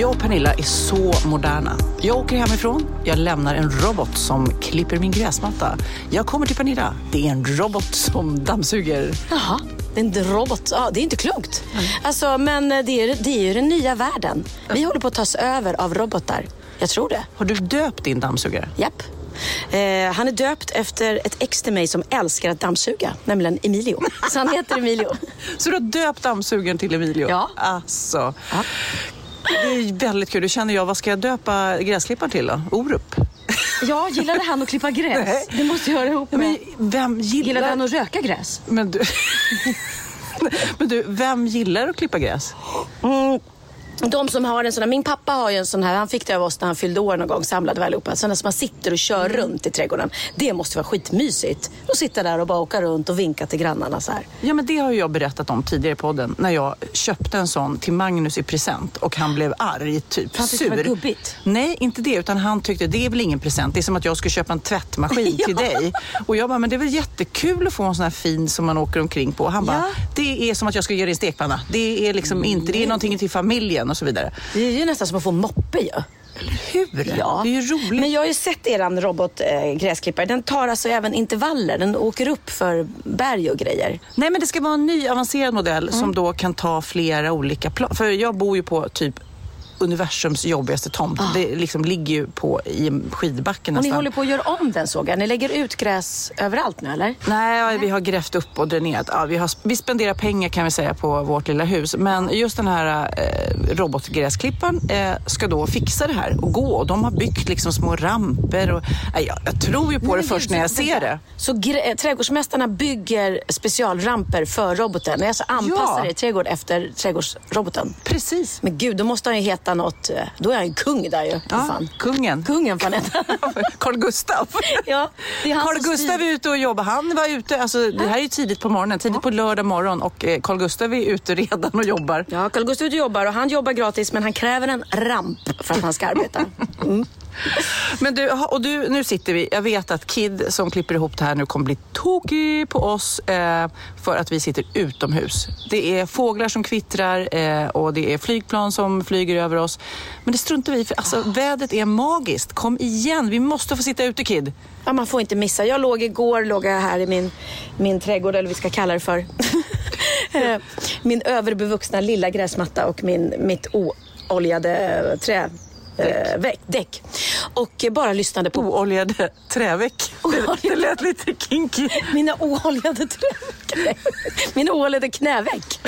Jag och Pernilla är så moderna. Jag åker hemifrån, jag lämnar en robot som klipper min gräsmatta. Jag kommer till Pernilla, det är en robot som dammsuger. Jaha, en robot. Ja, det är inte klokt. Alltså, men det är, det är ju den nya världen. Vi håller på att tas över av robotar. Jag tror det. Har du döpt din dammsugare? Japp. Eh, han är döpt efter ett ex till mig som älskar att dammsuga, nämligen Emilio. Så han heter Emilio. Så du har döpt dammsugaren till Emilio? Ja. Alltså. Det är väldigt kul. Du känner jag, vad ska jag döpa gräsklipparen till då? Orup? Ja, gillade han att klippa gräs? Nej. Det måste jag höra ihop med. Men vem gillar... Gillade han att röka gräs? Men du... Men du, vem gillar att klippa gräs? Mm. De som har en sån här, min pappa har ju en sån här, han fick det av oss när han fyllde år någon gång, samlade vi allihopa. Sådana som man sitter och kör runt i trädgården. Det måste vara skitmysigt. Att sitta där och bara åka runt och vinka till grannarna så här. Ja, men det har jag berättat om tidigare i podden. När jag köpte en sån till Magnus i present och han blev arg, typ Han sur. det var gubbigt. Nej, inte det. Utan han tyckte det är väl ingen present. Det är som att jag skulle köpa en tvättmaskin till dig. Och jag bara, men det är väl jättekul att få en sån här fin som man åker omkring på. Och han bara, Ja. det är som att jag ska göra en stekpanna. Det är liksom inte, det är någonting till familjen och så vidare. Det är ju nästan som att få moppe ju. Hur? Ja. Det är ju roligt. Men jag har ju sett eran robotgräsklippare. Eh, den tar alltså även intervaller. Den åker upp för berg och grejer. Nej, men det ska vara en ny avancerad modell Mm. som då kan ta flera olika plan. För jag bor ju på typ universums jobbigaste tomt. Det liksom ligger ju på i en skidbacke Ah. Och nästan. ni håller på att göra om den såg jag. Ni lägger ut gräs överallt nu eller? Nej, vi har grävt upp och dränerat. Ja, vi, har, vi spenderar pengar kan vi säga på vårt lilla hus. Men just den här eh, robotgräsklipparen eh, ska då fixa det här och gå. Och de har byggt liksom små ramper. Och, nej, jag, jag tror ju på det först när jag ser det. Så eh, trädgårdsmästarna bygger specialramper för roboten? Alltså anpassar Ja. er trädgård efter trädgårdsroboten? Precis. Men gud, då måste han ju heta något... eh, Då är han ju kung där ju. Ja, fan. kungen. Kungen fan heter Carl Gustav. Ja, det är han Carl styr. är ute och jobbar. Han var ute, alltså, det här är ju tidigt på morgonen, tidigt på lördag morgon och eh, Carl Gustav är ute redan och jobbar. Ja, Carl Gustav är ute och jobbar och han jobbar gratis men han kräver en ramp för att han ska arbeta. Mm. Men du, och du, nu sitter vi. Jag vet att Kid som klipper ihop det här nu kommer bli tokig på oss eh, för att vi sitter utomhus. Det är fåglar som kvittrar eh, och det är flygplan som flyger över oss. Men det struntar vi i för alltså, vädret är magiskt. Kom igen, vi måste få sitta ute Kid. Ja, man får inte missa. Jag låg igår låg jag här i min, min trädgård, eller vad vi ska kalla det för. Eh, min överbevuxna lilla gräsmatta och min, mitt ooljade trä... eh, väck- däck. Och eh, bara lyssnade på Ooljade träväck. Det, det lät lite kinky. mina ooljade trä... Mina ooljade knäveck.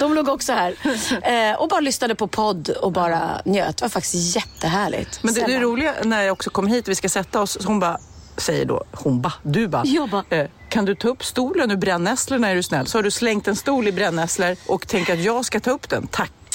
De låg också här. Eh, och bara lyssnade på podd och bara njöt. Det var faktiskt jättehärligt. Men det, det Sällan. roliga när jag också kom hit vi ska sätta oss, så hon bara säger då, hon bara, du bara, bara- eh, kan du ta upp stolen ur brännässlorna är du snäll? Så har du slängt en stol i brännässlor och tänker att jag ska ta upp den.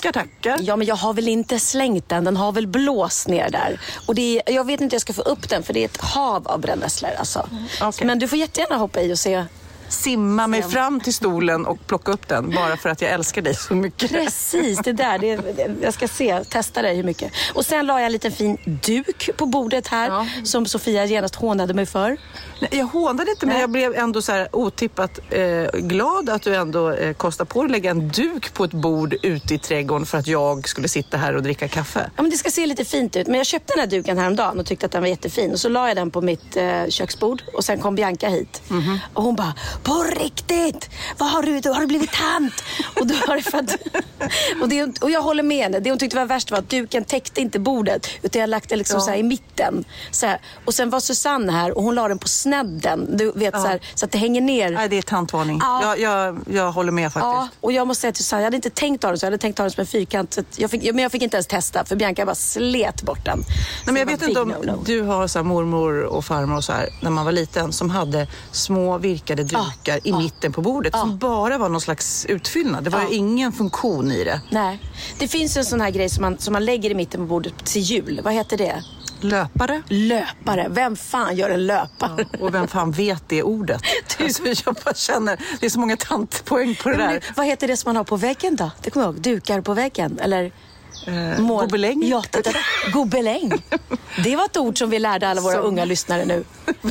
Tackar, tackar. Ja, men jag har väl inte slängt den. Den har väl blåst ner där. Och det är, jag vet inte hur jag ska få upp den för det är ett hav av brännässlor. Alltså. okej. Men du får jättegärna hoppa i och se simma mig fram till stolen och plocka upp den bara för att jag älskar dig så mycket. Precis, det där. Det, jag ska se, testa dig hur mycket. Och sen la jag en liten fin duk på bordet här Ja. som Sofia genast hånade mig för. Nej, Jag hånade inte men Nej. jag blev ändå så här otippat eh, glad att du ändå eh, kostade på dig att lägga en duk på ett bord ute i trädgården för att jag skulle sitta här och dricka kaffe. Ja, men det ska se lite fint ut. Men jag köpte den här duken häromdagen och tyckte att den var jättefin. Och så la jag den på mitt eh, köksbord och sen kom Bianca hit. Mhm. Och hon bara, på riktigt? Vad har du? Har du blivit tant? och, då var det för att, och, det, och jag håller med henne. Det hon tyckte var värst var att duken täckte inte bordet. Utan jag lagt den liksom Ja. så i mitten. Så här. Och sen var Susanne här och hon la den på snedden. Du vet, så, här, så att det hänger ner. Nej, det är tantvarning. Ja. Jag, jag, jag håller med faktiskt. Ja, och jag måste säga till Susanne, jag hade inte tänkt ha den så. Jag hade tänkt ha den som en fyrkant. Jag fick, men jag fick inte ens testa för Bianca bara slet bort den. Nej, men jag vet inte om big no-no. du har så här mormor och farmor och så här, när man var liten som hade små virkade dukar i mitten på bordet som bara var någon slags utfyllnad. Det var ingen funktion i det. Nej. Det finns en sån här grej som man, som man lägger i mitten på bordet till jul. Vad heter det? Löpare. Löpare. Vem fan gör en löpare? Och vem fan vet det ordet? Alltså, jag bara känner, det är så många tantpoäng på det Men där. du, vad heter det som man har på väggen då? Det kommer jag ihåg. Dukar på väggen. Eller Eh, mål- gobeläng? Ja, det, det, gobeläng. Det var ett ord som vi lärde alla våra Som- unga lyssnare nu.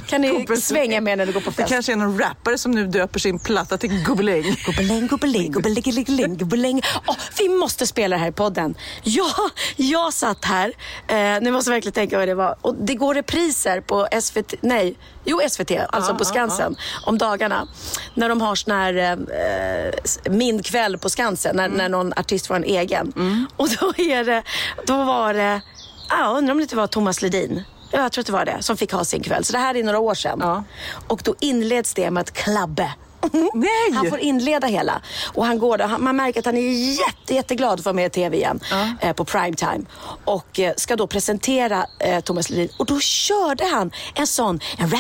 Kan ni svänga med när du går på Det fest? kanske är någon rappare som nu döper sin platta till gobeläng. Gobeläng, gobeläng, gobeläng, gobeläng. Åh, vi måste spela det här i podden. Ja, jag satt här. Eh, nu måste jag verkligen tänka vad det var. Och det går repriser på SVT, nej, jo SVT, alltså på Skansen, om dagarna. När de har sån här eh, min kväll på Skansen, när, när någon artist får en egen. Och då är det, då var det, jag undrar om det inte var Thomas Ledin. Ja, jag tror att det var det, som fick ha sin kväll. Så det här är några år sedan. Ja. Och då inleds det med ett klabbe. Nej! Han får inleda hela. Och han går där. Han, man märker att han är jätte, jätteglad för att vara med i TV igen. Eh, på primetime. Och eh, ska då presentera eh, Thomas Ledin. Och då körde han en sån, en.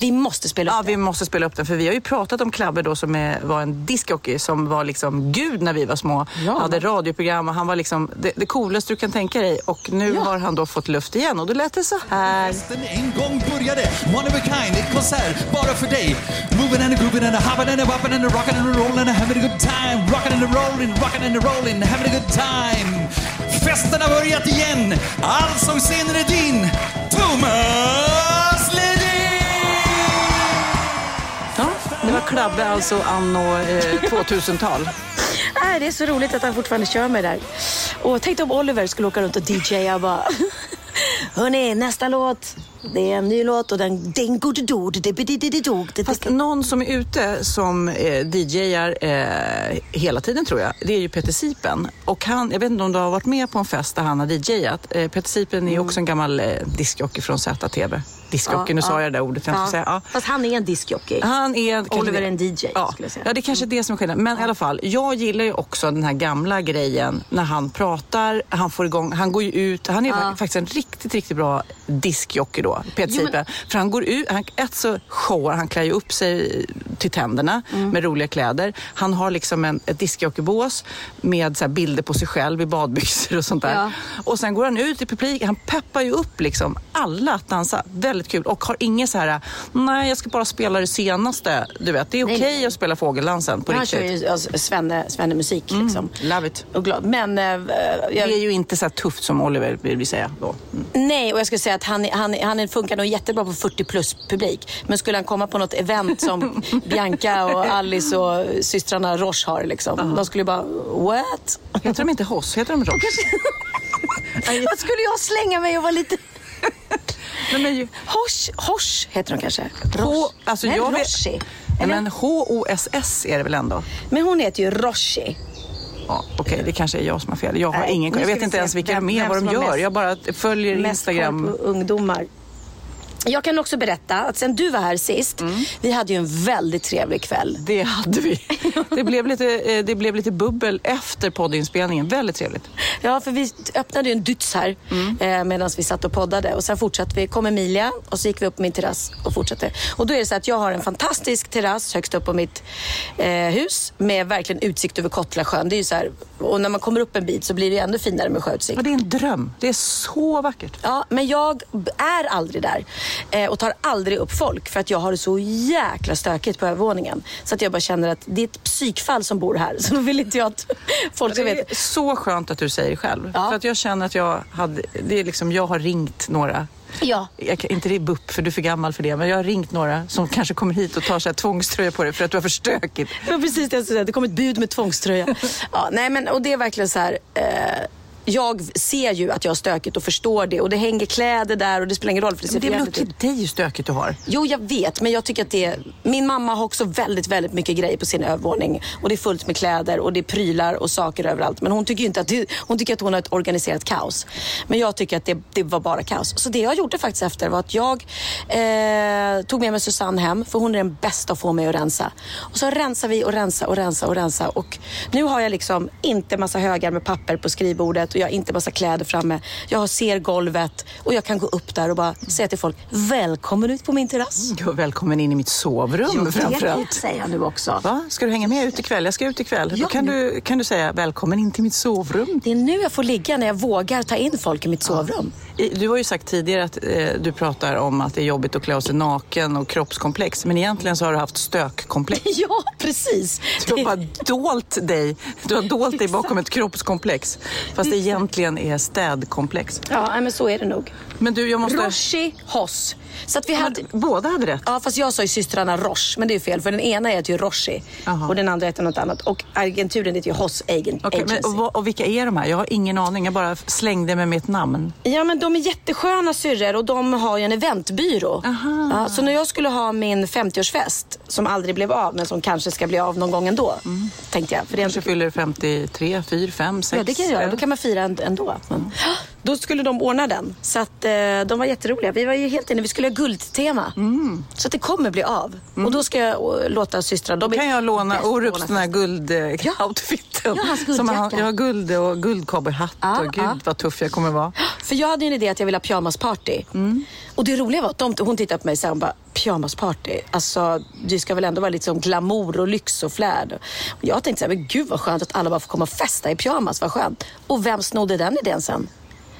Vi måste spela upp Ja, den. vi måste spela upp den för vi har ju pratat om Klabbe då som är, var en diskjockey som var liksom gud när vi var små. Ja. Hade radioprogram och han var liksom det, det coolaste du kan tänka dig och nu Ja. har han då fått luft igen och då lät det så här. Festen en gång började, one of a kind, konsert bara för dig. Moving and a grooving and a hopping and a bopping and a rocking and a rolling and having a good time. Rocking and a rolling, rocking and a rolling, having a good time. Festen har börjat igen, allsångsscenen är din, Thomas Ledin! Ja, det var Klabbe alltså anno eh, 2000-tal. Nej, det är så roligt att han fortfarande kör mig där. Och tänk om Oliver skulle åka runt och DJa bara. Hörni, nästa låt. Det är en ny låt och den... den Fast någon som är ute som eh, DJar eh, hela tiden tror jag, det är ju Peter Sipen. Och han, jag vet inte om du har varit med på en fest där han har DJat. Eh, Peter Sipen är ju också en gammal eh, diskjockey från ZTV. Diskjockey, nu sa jag det där ordet. Jag säga. Fast han är en diskjockey. Han är... Oliver är en DJ, ja. skulle jag säga. Ja, det är kanske är det som är skillnaden. Men i alla fall, jag gillar ju också den här gamla grejen när han pratar, han får igång, han går ju ut, han är faktiskt en riktigt, riktigt bra diskjockey då, Peter men-. För han går ut, han, ett så showar, han klär ju upp sig till tänderna Mm. med roliga kläder. Han har liksom en, ett diskjockeybås med så bilder på sig själv i badbyxor och sånt där. Ja. Och sen går han ut i publiken, han peppar ju upp liksom alla att dansa. Väldigt kul. Och har ingen så här, nej jag ska bara spela det senaste. Du vet, det är okej nej. att spela fågeldansen på han riktigt. kör ju alltså, svenne, svenne musik liksom. Love it. Och glad. Men eh, jag, Det är ju inte så tufft som Oliver vill vi säga då. Mm. nej, och jag skulle säga att han, han, han funkar nog jättebra på 40 plus publik. Men skulle han komma på något event som Bianca och Alice och systrarna Roche har liksom. De skulle bara, what? Heter de inte Hoss? Heter de Roche? Vad skulle jag slänga mig och vara lite... Nej, men Hors, Hors heter de kanske? H, alltså Nej, jag vet, Roshi. Eller? men H-O-S-S är det väl ändå? Men hon heter ju Roshi. Ja, Okej, det kanske är jag som har fel. Jag har Nej, ingen Jag vet inte ens vilka vem- vem vad de gör. mest- Jag bara följer Mest Instagram. på ungdomar. Jag kan också berätta att sen du var här sist, Mm. vi hade ju en väldigt trevlig kväll. Det hade vi. Det blev, lite, eh, det blev lite bubbel efter poddinspelningen. Väldigt trevligt. Ja, för vi öppnade ju en dyts här Mm. eh, medan vi satt och poddade. Och sen fortsatte vi, kom Emilia och så gick vi upp på min terrass och fortsatte. Och då är det så att jag har en fantastisk terrass högst upp på mitt eh, hus med verkligen utsikt över Kottlasjön. Det är ju så här, och när man kommer upp en bit så blir det ännu finare med sjöutsikt. Ja, det är en dröm. Det är så vackert. Ja, men jag är aldrig där. Eh, och tar aldrig upp folk för att jag har det så jäkla stökigt på övervåningen. Så att jag bara känner att det är ett psykfall som bor här. Så då vill inte jag att folk ska Det veta. är så skönt att du säger det själv. Ja. För att jag känner att jag, hade, det är liksom, jag har ringt några Ja. jag, inte det är BUP för du är för gammal för det, men jag har ringt några som kanske kommer hit och tar så här tvångströja på dig för att du har för stökigt. Det var precis det jag skulle säga. Det kom ett bud med tvångströja. ja, nej, men, och det är verkligen så här. Eh, jag ser ju att jag har stökigt och förstår det. Och det hänger kläder där och det spelar ingen roll för det ser Men det är väl upp till dig hur stökigt du har. Jo, jag vet, men jag tycker att det Min mamma har också väldigt, väldigt mycket grejer på sin övervåning. Och det är fullt med kläder och det är prylar och saker överallt. Men hon tycker inte att det, hon tycker att hon har ett organiserat kaos. Men jag tycker att det, det var bara kaos. Så det jag gjorde faktiskt efter var att jag eh, tog med mig Susanne hem. För hon är den bästa att få mig att rensa. Och så rensar vi och rensa och rensa och rensa. Och nu har jag liksom inte massa högar med papper på skrivbordet jag har inte massa kläder framme. Jag ser golvet och jag kan gå upp där och bara säga till folk, välkommen ut på min terrass. Ja, Välkommen in i mitt sovrum framförallt. säger jag nu också. Va? Ska du hänga med ut ikväll? Jag ska ut ikväll. Ja, Då kan du, kan du säga välkommen in till mitt sovrum. Det är nu jag får ligga när jag vågar ta in folk i mitt sovrum. I- Du har ju sagt tidigare att eh, du pratar om att det är jobbigt att klä sig naken och kroppskomplex. Men egentligen så har du haft stökkomplex. Ja, precis. Du har bara dolt dig. Du har dolt dig bakom ett kroppskomplex. Fast det egentligen är städkomplex. Ja, men så är det nog. Men du, jag måste... Roshi Hoss. Så att vi hade... Men båda hade rätt. Ja, fast jag sa ju systrarna Roche, men det är ju fel. För den ena heter ju Roshi Jaha. och den andra heter något annat. Och agenturen heter ju Hoss Agent Okej, Agency. men, och, och vilka är de här? Jag har ingen aning. Jag bara slängde med ett namn. Ja, men de är jättesköna syrror och de har ju en eventbyrå. Aha. Ja, så när jag skulle ha min 50-årsfest, som aldrig blev av, men som kanske ska bli av någon gång ändå, tänkte jag. För är Kanske fyller 53, 4, 5, 6. Ja, det kan jag göra. Då kan man fira änd- ändå. Men, Då skulle de ordna den. Så att, eh, de var jätteroliga. Vi var ju helt inne. Vi skulle ha guldtema. Så att det kommer bli av. Och då ska jag eh, låta systrarna... De kan jag låna Orups den här guldoutfiten? Ja, hans guldjacka. jag har guld och guldcowboyhatt Ja, och gud ja. vad tuff jag kommer vara. För jag hade ju en idé att jag ville ha pyjamasparty. Och det roliga var att de, hon tittade på mig och hon bara, pyjamasparty? Alltså, det ska väl ändå vara lite som glamour och lyx och flärd. Och jag tänkte så här, men gud vad skönt att alla bara får komma och festa i pyjamas, vad skönt. Och vem snodde den idén sen?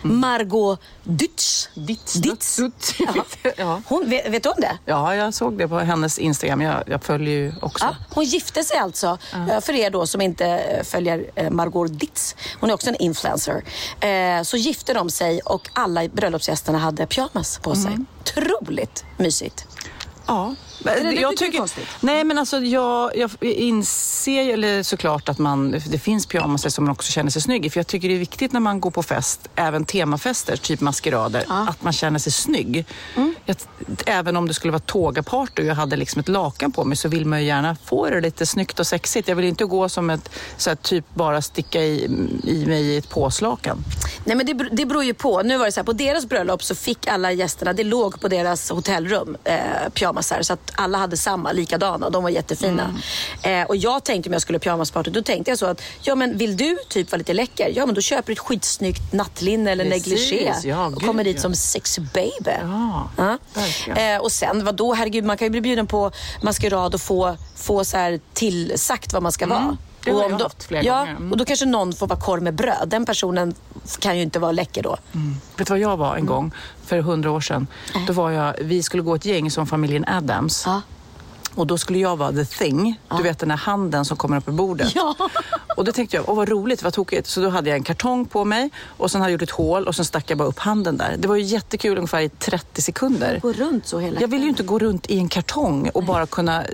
Margot Dytz. Ditz. Ditz. Ditz. Ja. Ja. Hon, vet, vet du om det? Ja, jag såg det på hennes Instagram. Jag, jag följer ju också. Ja, hon gifte sig alltså, eh, för er då som inte eh, följer eh, Margot Ditz. Hon är också en influencer. Eh, Så gifte de sig och alla bröllopsgästerna hade pyjamas på sig. Otroligt mysigt. Ja. det- det jag tycker konstigt? Nej, men alltså jag, jag inser ju eller såklart att man, det finns pyjamaser som man också känner sig snygg i. För jag tycker det är viktigt när man går på fest, även temafester, typ maskerader, att man känner sig snygg. Mm. Jag, även om det skulle vara tågaparty och jag hade liksom ett lakan på mig så vill man ju gärna få det lite snyggt och sexigt. Jag vill inte gå som ett, så här, typ bara sticka i, i mig i ett påslakan. Nej men det, det beror ju på. Nu var det så här, på deras bröllop så fick alla gästerna, det låg på deras hotellrum, eh, pyjamasar. Så att alla hade samma, likadana. De var jättefina. Eh, och jag tänkte om jag skulle pyjamasparty, då tänkte jag så att, ja men vill du typ vara lite läcker? Ja men då köper du ett skitsnyggt nattlinne eller negligé. ja, och kommer dit ja. som sex baby. Ja. Eh, och sen, vad då herregud, man kan ju bli bjuden på maskerad och få, få så här tillsagt vad man ska vara. Mm, det har och jag då, haft flera ja, gånger. Mm. Och då kanske någon får vara korv med bröd. Den personen kan ju inte vara läcker då. Vet du vad jag var en gång för hundra år sedan? Då var jag, vi skulle gå ett gäng som familjen Adams. Ja. Och då skulle jag vara the thing. Du vet den där handen som kommer upp på bordet. Ja. Och då tänkte jag, åh vad roligt, vad tokigt. Så då hade jag en kartong på mig och sen hade jag gjort ett hål och sen stack jag bara upp handen där. Det var ju jättekul ungefär i 30 sekunder. Gå runt så hela Jag ville ju inte gå runt i en kartong och bara kunna...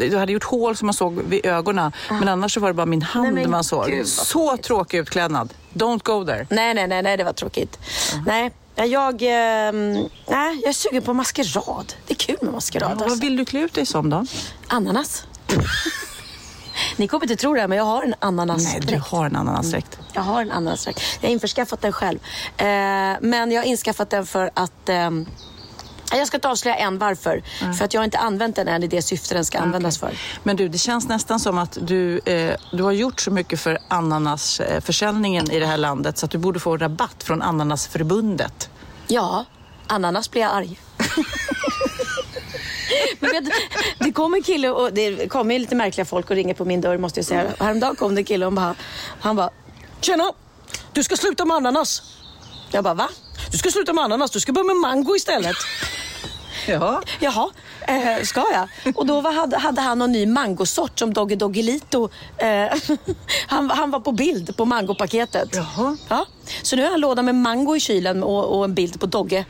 Jag, hade gjort hål som man såg vid ögonen. Men annars så var det bara min hand Nej, man såg. gud, så tråkig utklädnad. Don't go there. Nej, nej, nej, nej, det var tråkigt. Nej, jag, ehm, nej, jag är sugen på maskerad. Det är kul med maskerad. Ja, vad alltså. vill du klä ut dig som då? Ananas. Ni kommer inte tro det, men jag har en ananasdräkt. Nej, du har en ananasdräkt. Jag har en ananasdräkt. Jag har införskaffat den själv. Eh, men jag har inskaffat den för att ehm, jag ska inte avslöja än varför. För att jag har inte använt den än i det syfte den ska användas för. Men du, det känns nästan som att du, eh, du har gjort så mycket för ananasförsäljningen i det här landet så att du borde få rabatt från Ananasförbundet. Ja, ananas blir jag arg. Men vet, det kom en kille och det kommer lite märkliga folk och ringer på min dörr måste jag säga. Häromdagen kom det en kille och bara, han bara Tjena! Du ska sluta med ananas. Jag bara va? Du ska sluta med ananas, du ska börja med mango istället. Jaha. Jaha, eh, ska jag? Och då var, hade, hade han någon ny mangosort som Doggy Doggelito. Eh, han, han var på bild på mangopaketet. Jaha. Ja. Så nu har han låda med mango i kylen och, och en bild på Dogge.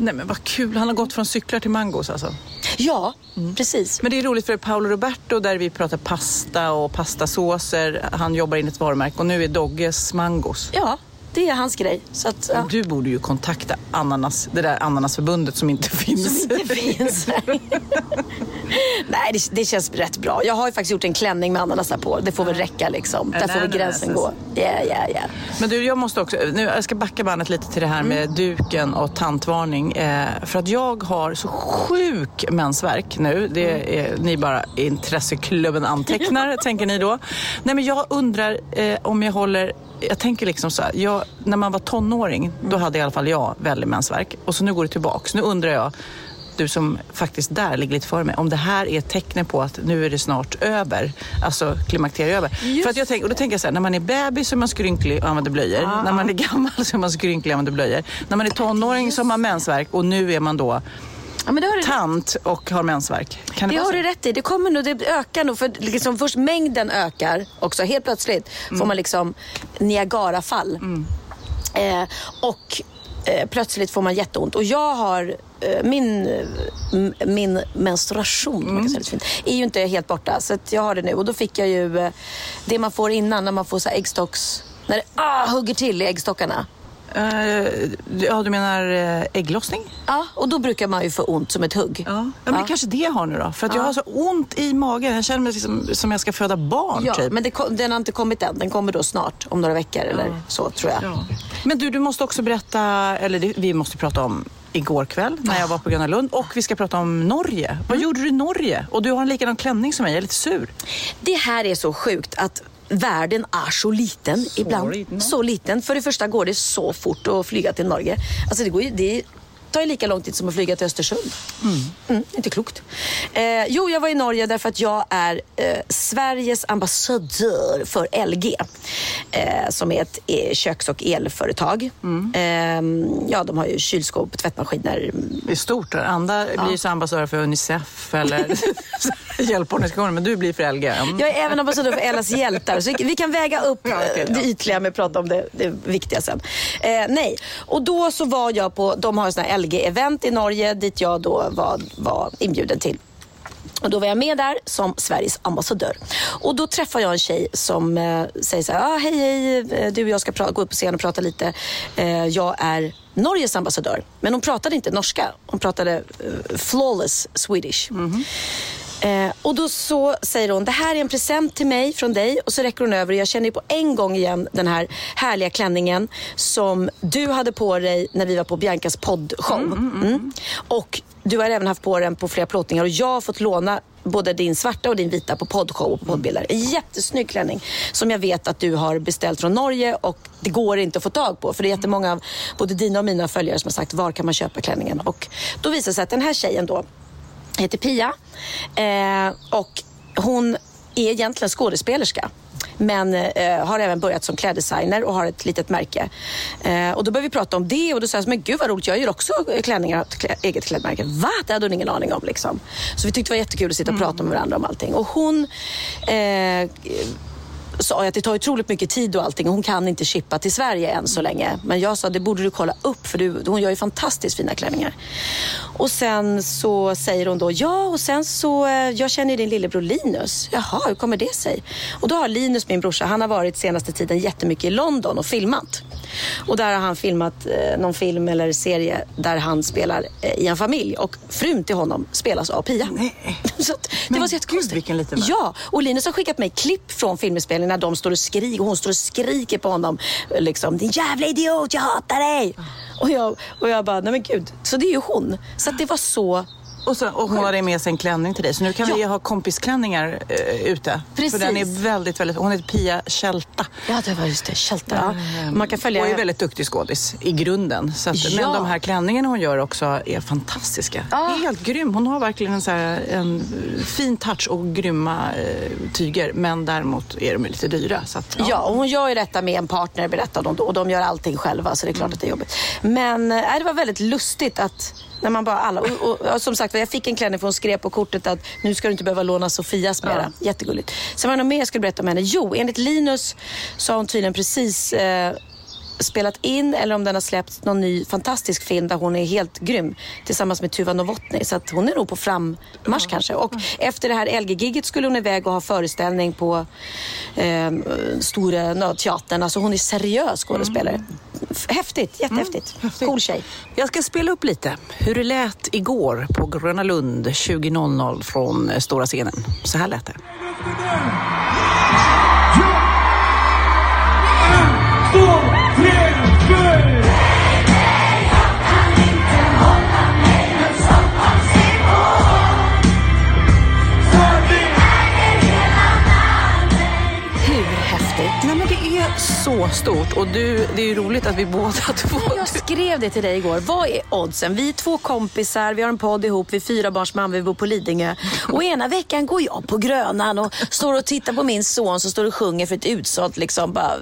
Nej men vad kul, han har gått från cyklar till mangos alltså. Ja, precis. Men det är roligt för Paolo Roberto där vi pratar pasta och pastasåser. Han jobbar in ett varumärke och nu är Dogges mangos. Ja, det är hans grej. Så att, ja. Du borde ju kontakta ananas, det där ananasförbundet som inte finns. Som inte finns. Nej, det, det känns rätt bra. Jag har ju faktiskt gjort en klänning med ananasar på. Det får väl räcka liksom. Där får väl gränsen gå. Ja, ja, ja. Men du, jag måste också, nu, jag ska backa bandet lite till det här med duken och tantvarning. Eh, för att jag har så sjuk mensvärk nu. Det är, ni bara intresseklubben antecknar, tänker ni då. Nej men jag undrar eh, om jag håller jag tänker liksom så här, jag, när man var tonåring, då hade i alla fall jag väldigt mensvärk. Och så nu går det tillbaks. Nu undrar jag, du som faktiskt där ligger lite före mig, om det här är ett tecken på att nu är det snart över. Alltså klimakteriet över. För att jag tänker, och då tänker jag så här, när man är bebis så är man skrynklig och använder blöjor. När man är gammal så är man skrynklig och använder blöjor. När man är tonåring så har man mensvärk och nu är man då ja tant och har mensvärk. Kan det, Det har du rätt i. Det kommer nog, det ökar nog. För liksom först mängden ökar också. Helt plötsligt får man liksom Niagarafall. Eh, och Eh, plötsligt får man jätteont. Och jag har eh, min, eh, min menstruation, man kan säga är ju inte helt borta. Så att jag har det nu. Och då fick jag ju det man får innan när man får så här äggstocks... När det ah, hugger till i äggstockarna. Eh, ja, du menar eh, ägglossning? Ja, och då brukar man ju få ont som ett hugg. Ja, ja men det kanske det jag har nu då. För att jag har så ont i magen. Jag känner mig liksom, som jag ska föda barn Ja, typ. men det, den har inte kommit än. Den kommer då snart, om några veckor eller så tror jag. Ja. Men du, du måste också berätta, eller det, vi måste prata om igår kväll när jag var på Gröna Lund och vi ska prata om Norge. Vad gjorde du i Norge? Och du har en likadan klänning som mig, jag är lite sur. Det här är så sjukt att världen är så liten ibland. liten. Så liten. För det första går det så fort att flyga till Norge. Alltså det, går det tar ju lika lång tid som att flyga till Östersund. Mm, inte klokt. Eh, jo, jag var i Norge därför att jag är eh, Sveriges ambassadör för LG. Eh, som är ett eh, köks och elföretag. Eh, ja, de har ju kylskåp, tvättmaskiner, Det är stort. där. Andra blir ju ambassadörer för Unicef eller hjälporganisationer, men du blir för LG. Mm. Jag är även ambassadör för Ellas hjältar. Så vi kan väga upp Ja, okej, eh, det ja. ytliga med att prata om det, det viktiga sen. Eh, nej, och då så var jag på, de har en sån här LG-event i Norge dit jag då var, var inbjuden till. Och då var jag med där som Sveriges ambassadör. Och då träffade jag en tjej som eh, säger så här, ah, hej hej, eh, du och jag ska gå upp på scen och prata lite. Eh, jag är Norges ambassadör. Men hon pratade inte norska, hon pratade eh, flawless Swedish. Mhm. Eh, och då så säger hon, det här är en present till mig från dig. Och så räcker hon över och jag känner på en gång igen den här härliga klänningen som du hade på dig när vi var på Biancas poddshow. Mm. Och du har även haft på den på flera plåtningar och jag har fått låna både din svarta och din vita på poddshow och på poddbilder. En jättesnygg klänning som jag vet att du har beställt från Norge och det går inte att få tag på. För det är jättemånga av både dina och mina följare som har sagt, var kan man köpa klänningen? Och då visar det sig att den här tjejen då heter Pia eh, och hon är egentligen skådespelerska. Men eh, har även börjat som kläddesigner och har ett litet märke. Eh, och då började vi prata om det och då sa jag, men gud vad roligt, jag gör också klänningar, ett klä, eget klädmärke. Va? Det hade hon ingen aning om. Liksom. Så vi tyckte det var jättekul att sitta och prata med varandra om allting. Och hon eh, sa jag att det tar otroligt mycket tid och allting. Hon kan inte chippa till Sverige än så länge. Men jag sa det borde du kolla upp för du, hon gör ju fantastiskt fina klänningar. Och sen så säger hon då ja och sen så eh, jag känner din lillebror Linus. Jaha, hur kommer det sig? Och då har Linus, min brorsa, han har varit senaste tiden jättemycket i London och filmat. Och där har han filmat eh, någon film eller serie där han spelar eh, i en familj och frun till honom spelas av Pia. så att, det Men var så jättekonstigt. gud, vilken liten värld. Ja, och Linus har skickat mig klipp från filminspelningen när de står och skriker hon står och skriker på honom. Liksom, din jävla idiot, jag hatar dig! Och jag, och jag bara, nej men gud. Så det är ju hon. Så att det var så Och, så, och hon hade med sig en klänning till dig. Så nu kan Ja. vi ha kompisklänningar eh, ute. Precis. För den är väldigt, väldigt... Hon heter Pia Kälta. Ja, det var just det. Kälta. Ja. Man kan följa... Och är väldigt duktig skådis i grunden. Så att, Ja. Men de här klänningarna hon gör också är fantastiska. Ja. Helt grym. Hon har verkligen en, så här, en fin touch och grymma eh, tyger. Men däremot är de lite dyra. Så att, Ja, och hon gör ju detta med en partner berättade hon då. Och de gör allting själva så det är klart att det är jobbigt. Men äh, det var väldigt lustigt att när man bara alla, och, och, och, som sagt jag fick en klänning för hon skrev på kortet att nu ska du inte behöva låna Sofias mera. Jättegulligt. Sen var det något mer jag skulle berätta om henne. Jo, enligt Linus så har hon tydligen precis eh, spelat in eller om den har släppt någon ny fantastisk film där hon är helt grym tillsammans med Tuva Novotny. Så att hon är nog på frammarsch kanske. Och efter det här LG-giget skulle hon iväg och ha föreställning på eh, Stora Nödteatern. Alltså hon är seriös skådespelare. F- Häftigt, jättehäftigt. Cool tjej. Jag ska spela upp lite hur det lät igår på Gröna Lund 20.00 från eh, stora scenen. Så här lät det. Hur så stort och du, det är ju roligt att vi båda två... Jag skrev det till dig igår. Vad är oddsen? Vi är två kompisar, vi har en podd ihop, vi är fyra barns mamma, vi bor på Lidingö. Och ena veckan går jag på Grönan och står och tittar på min son som står och sjunger för ett utsålt liksom, bara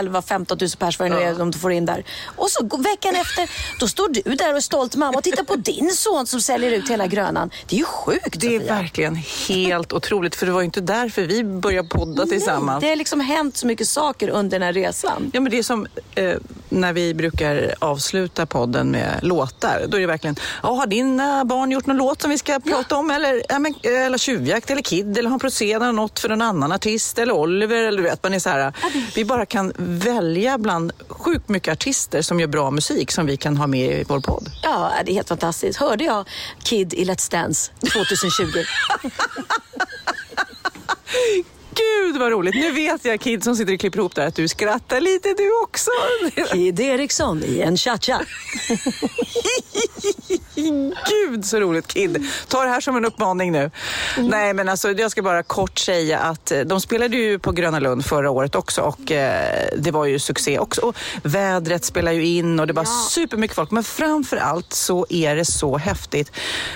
11-15 000 pers vad det nu är de får in där. Och så veckan efter, då står du där och är stolt mamma och tittar på din son som säljer ut hela Grönan. Det är ju sjukt Det är Sofia. verkligen helt otroligt för det var ju inte därför vi började podda tillsammans. Det har liksom hänt så mycket saker under den här resan. Ja, men det är som eh, när vi brukar avsluta podden med låtar. Då är det verkligen, ja, har dina barn gjort någon låt som vi ska prata om? Eller, ja, men, eh, eller Tjuvjakt eller Kid eller har producerat något för en annan artist? Eller Oliver? Eller du vet, man är så här, vi bara kan välja bland sjukt mycket artister som gör bra musik som vi kan ha med i vår podd. Ja, det är helt fantastiskt. Hörde jag Kid i Let's Dance 2020? Gud vad roligt! Nu vet jag Kid som sitter och klipper ihop där att du skrattar lite du också. Kid Eriksson i en cha-cha. Gud så roligt Kid. Ta det här som en uppmaning nu. Nej men alltså jag ska bara kort säga att eh, de spelade ju på Gröna Lund förra året också och eh, det var ju succé också. Och vädret spelar ju in och det var supermycket folk. Men framför allt så är det så häftigt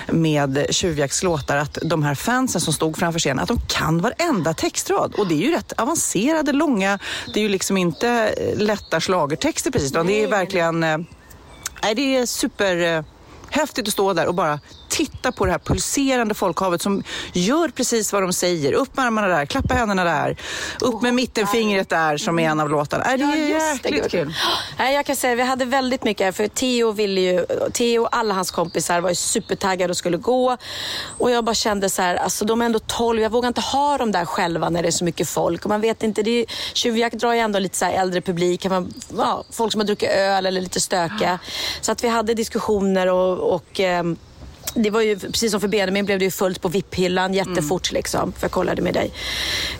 med Tjuvjakts låtar att de här fansen som stod framför scenen, att de kan varenda textrad. Och det är ju rätt avancerade, långa, det är ju liksom inte eh, lätta schlagertexter precis utan det är verkligen eh, Nej, det är super häftigt att stå där och bara titta på det här pulserande folkhavet som gör precis vad de säger. Upp med armarna där, klappa händerna där, upp med mittenfingret där som är en av låtarna. Det är just det, jäkligt gud. kul. Nej, jag kan säga vi hade väldigt mycket här, för Theo ville ju, Theo och alla hans kompisar var ju supertaggade och skulle gå. Och jag bara kände så här, alltså de är ändå 12, jag vågar inte ha dem där själva när det är så mycket folk. Och man vet inte, det är, Tjuvjakt drar ju ändå lite så här äldre publik, kan man, ja, folk som har druckit öl eller lite stökiga. Så att vi hade diskussioner och, och ehm, det var ju, precis som för Benjamin blev det ju fullt på VIP-hyllan jättefort liksom, för jag kollade med dig.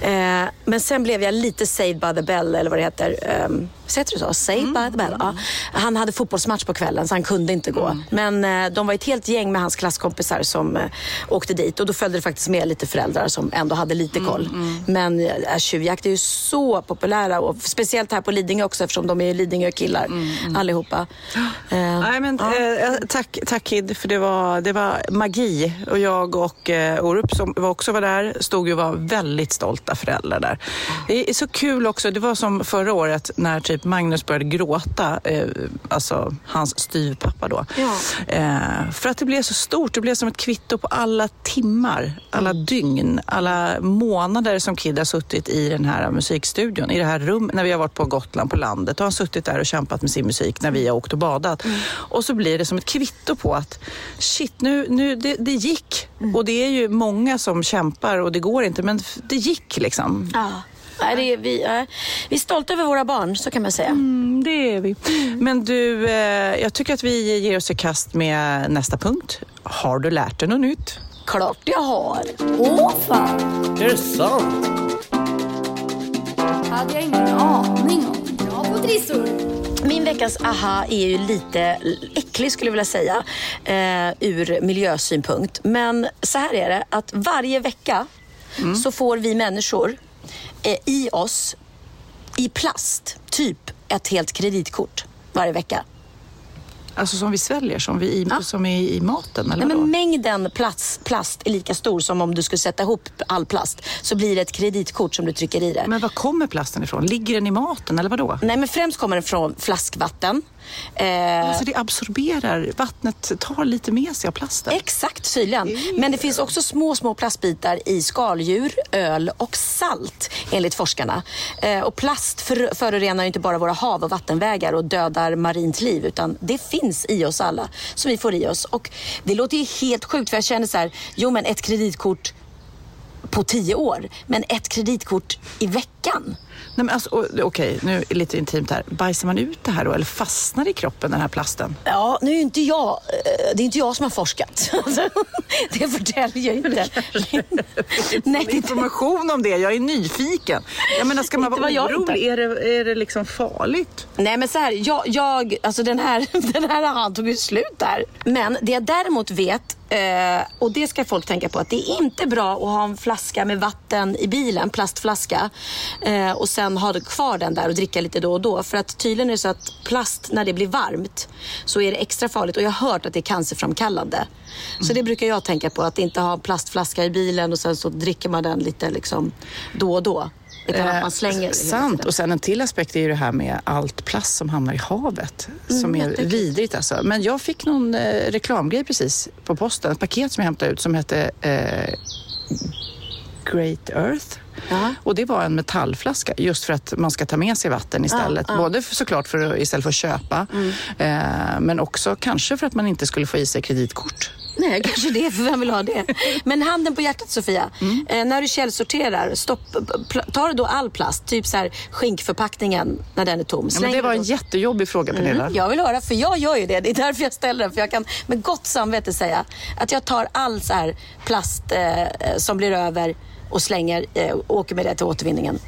Eh, men sen blev jag lite saved by the bell, eller vad det heter. Um, Säger du så? Saved by the bell? Ja. Han hade fotbollsmatch på kvällen så han kunde inte gå. Men eh, de var ett helt gäng med hans klasskompisar som eh, åkte dit och då följde det faktiskt med lite föräldrar som ändå hade lite koll. Men eh, tjuvjakt är ju så populära och speciellt här på Lidingö också eftersom de är Lidingö-killar allihopa. Eh, Nej, men, ja. eh, tack, tack Kid, för det var, det var magi. Och jag och eh, Orup som var också var där stod ju och var väldigt stolta föräldrar där. Det är så kul också, det var som förra året när typ Magnus började gråta, eh, alltså hans styvpappa då. Ja. Eh, för att det blev så stort, det blev som ett kvitto på alla timmar, alla Mm. dygn, alla månader som Kid har suttit i den här musikstudion, i det här rummet, när vi har varit på Gotland på landet och han har suttit där och kämpat med sin musik när vi har åkt och badat. Mm. Och så blir det som ett kvitto på att shit, nu, nu det, det gick. Mm. Och det är ju många som kämpar och det går inte, men det gick liksom. Ja. Nej, det är, vi, eh, vi är stolta över våra barn, så kan man säga. Mm, det är vi. Men du, eh, jag tycker att vi ger oss i kast med nästa punkt. Har du lärt dig något nytt? Klart jag har. Åh fan! Är det sant? hade jag ingen aning om. Bra på trissor! Min veckans aha är ju lite äcklig skulle jag vilja säga eh, ur miljösynpunkt. Men så här är det att varje vecka så får vi människor i oss i plast typ ett helt kreditkort varje vecka. Alltså som vi sväljer, som, vi i, Ja. som är i maten eller Nej, men mängden plast, plast är lika stor som om du skulle sätta ihop all plast. Så blir det ett kreditkort som du trycker i det. Men var kommer plasten ifrån? Ligger den i maten eller vadå? Nej, men främst kommer den från flaskvatten. Eh, Alltså det absorberar, vattnet tar lite med sig av plasten. Exakt, tydligen. Men det finns också små, små plastbitar i skaldjur, öl och salt enligt forskarna. Eh, och plast för, förorenar inte bara våra hav och vattenvägar och dödar marint liv utan det finns i oss alla som vi får i oss. Och det låter ju helt sjukt för jag känner så här, jo men ett kreditkort på tio år, men ett kreditkort i veckan. Nej, men alltså, Okej, nu är det lite intimt här. Bajsar man ut det här då eller fastnar i kroppen den här plasten? Ja, nu är inte jag, eh, det är inte jag som har forskat. det förtäljer jag inte. Nej, Information om det, jag är nyfiken. Jag menar, ska man vara orolig? Är det, är det liksom farligt? Nej men så här, jag, jag alltså den här, den här han tog ju slut där. Men det jag däremot vet, eh, och det ska folk tänka på, att det är inte bra att ha en flaska med vatten i bilen, plastflaska, eh, och sen ha kvar den där och dricka lite då och då. För att tydligen är det så att plast, när det blir varmt, så är det extra farligt. Och jag har hört att det är cancerframkallande. Så det brukar jag tänka på, att inte ha en plastflaska i bilen och sen så dricker man den lite liksom då och då. Utan att man slänger hela Sant. Och sen en till aspekt är ju det här med allt plast som hamnar i havet. Mm, Som är vidrigt alltså. Men jag fick någon eh, reklamgrej precis på posten. Ett paket som jag hämtade ut som hette eh, Great Earth. Ja. Och det var en metallflaska just för att man ska ta med sig vatten istället. ja. Mm. Både för, såklart för istället för att köpa eh, men också kanske för att man inte skulle få i sig kreditkort. Nej, kanske det, för vem vill ha det? Men handen på hjärtat Sofia, Mm. eh, när du källsorterar, stopp, tar du då all plast? Typ så här skinkförpackningen när den är tom? Ja, men det var en jättejobbig fråga Pernilla. Mm, jag vill höra, för jag gör ju det. Det är därför jag ställer den. För jag kan med gott samvete säga att jag tar all så här plast eh, som blir över och slänger eh, åker med det till återvinningen.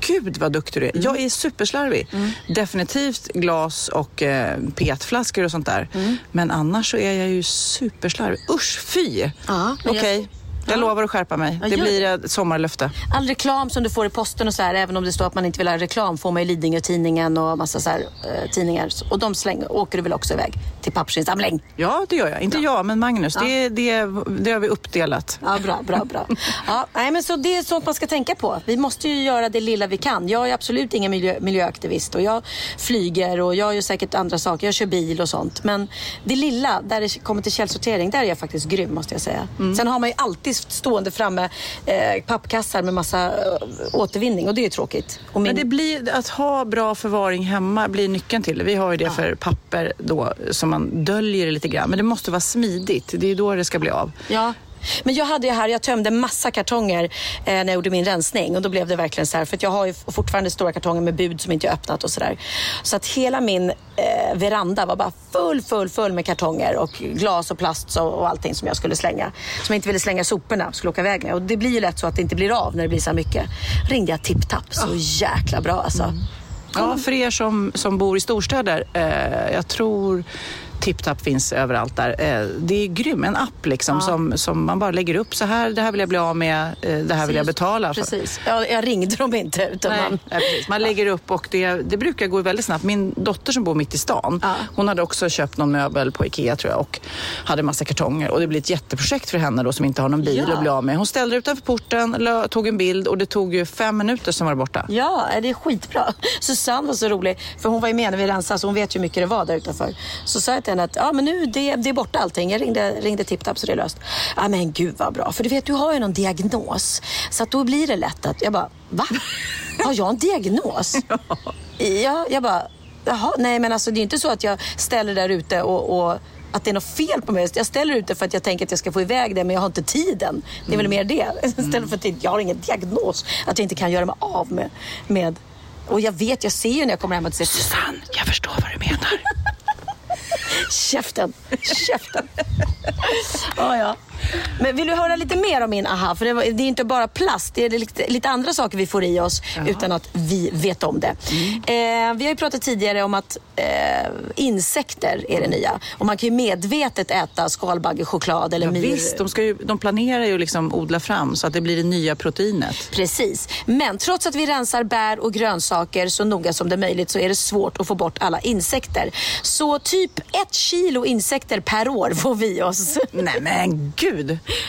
Gud vad duktig du är. Mm. Jag är superslarvig. Definitivt glas och eh, petflaskor och sånt där. Mm. Men annars så är jag ju superslarvig. Usch, fy! Ja, Okej, jag- jag, lovar att skärpa mig. Ja, det gör blir ett sommarlöfte. All reklam som du får i posten och så här, även om det står att man inte vill ha reklam, får man ju Lidingö-tidningen och massa så här, eh, tidningar. Och de slänger, åker du väl också iväg till pappersinsamling? Ja, det gör jag. Inte jag, men Magnus. Det, det, det har vi uppdelat. Ja, bra, bra, bra. Ja, nej, men så det är sånt man ska tänka på. Vi måste ju göra det lilla vi kan. Jag är absolut ingen miljö, miljöaktivist och jag flyger och jag gör säkert andra saker. Jag kör bil och sånt. Men det lilla, där det kommer till källsortering, där är jag faktiskt grym måste jag säga. Sen har man ju alltid stående framme eh, pappkassar med massa eh, återvinning och det är ju tråkigt. Min, Men det blir, att ha bra förvaring hemma blir nyckeln till det. Vi har ju det för papper då, som man döljer lite grann. Men det måste vara smidigt. Det är då det ska bli av. Ja. Men jag hade ju här, jag tömde massa kartonger eh, när jag gjorde min rensning och då blev det verkligen så här, för jag har ju fortfarande stora kartonger med bud som inte jag öppnat och sådär. Så att hela min eh, veranda var bara full, full, full med kartonger och glas och plast och, och allting som jag skulle slänga. Som jag inte ville slänga soporna, skulle åka iväg med. Och det blir ju lätt så att det inte blir av när det blir så här mycket. Ringde jag tipptapp, så jäkla bra alltså. Ja, för er som, som bor i storstäder, eh, jag tror TipTap finns överallt där. Eh, det är grym, en app liksom som, som man bara lägger upp så här, det här vill jag bli av med, eh, det här vill jag betala för. Precis. Jag, jag ringde dem inte utan Nej, man... ja. Man lägger upp och det, det brukar gå väldigt snabbt. Min dotter som bor mitt i stan, Ja. hon hade också köpt någon möbel på Ikea tror jag och hade massa kartonger och det blev ett jätteprojekt för henne då som inte har någon bil Ja. att bli av med. Hon ställde utanför porten, tog en bild och det tog ju fem minuter som var borta. Ja, det är skitbra. Susanne var så rolig, för hon var ju med när vi rensade så hon vet ju hur mycket det var där utanför. Så sa jag henne att ja, men nu det, det är borta allting. Jag ringde, ringde TipTap så det är löst. Ja men gud vad bra, för du vet du har ju någon diagnos. Så att då blir det lätt att, jag bara, va? Har jag en diagnos? ja, jag bara, jaha, nej men alltså det är inte så att jag ställer där ute och, och att det är något fel på mig. Jag ställer ute för att jag tänker att jag ska få iväg det men jag har inte tiden. Det är väl mer det. Istället för att jag har ingen diagnos. Att jag inte kan göra mig av med, med och jag vet, jag ser ju när jag kommer hem att det Susanne, jag förstår vad du menar. käften, käften. ja, ja. Men vill du höra lite mer om min aha? För det, var, det är inte bara plast, det är lite, lite andra saker vi får i oss utan att vi vet om det. Mm. Eh, vi har ju pratat tidigare om att eh, insekter är det nya. Och man kan ju medvetet äta skalbaggechoklad eller Ja, myr. visst, de, ska ju, de planerar ju liksom odla fram så att det blir det nya proteinet. Precis. Men trots att vi rensar bär och grönsaker så noga som det är möjligt så är det svårt att få bort alla insekter. Så typ ett kilo insekter per år får vi oss. Nej men gud!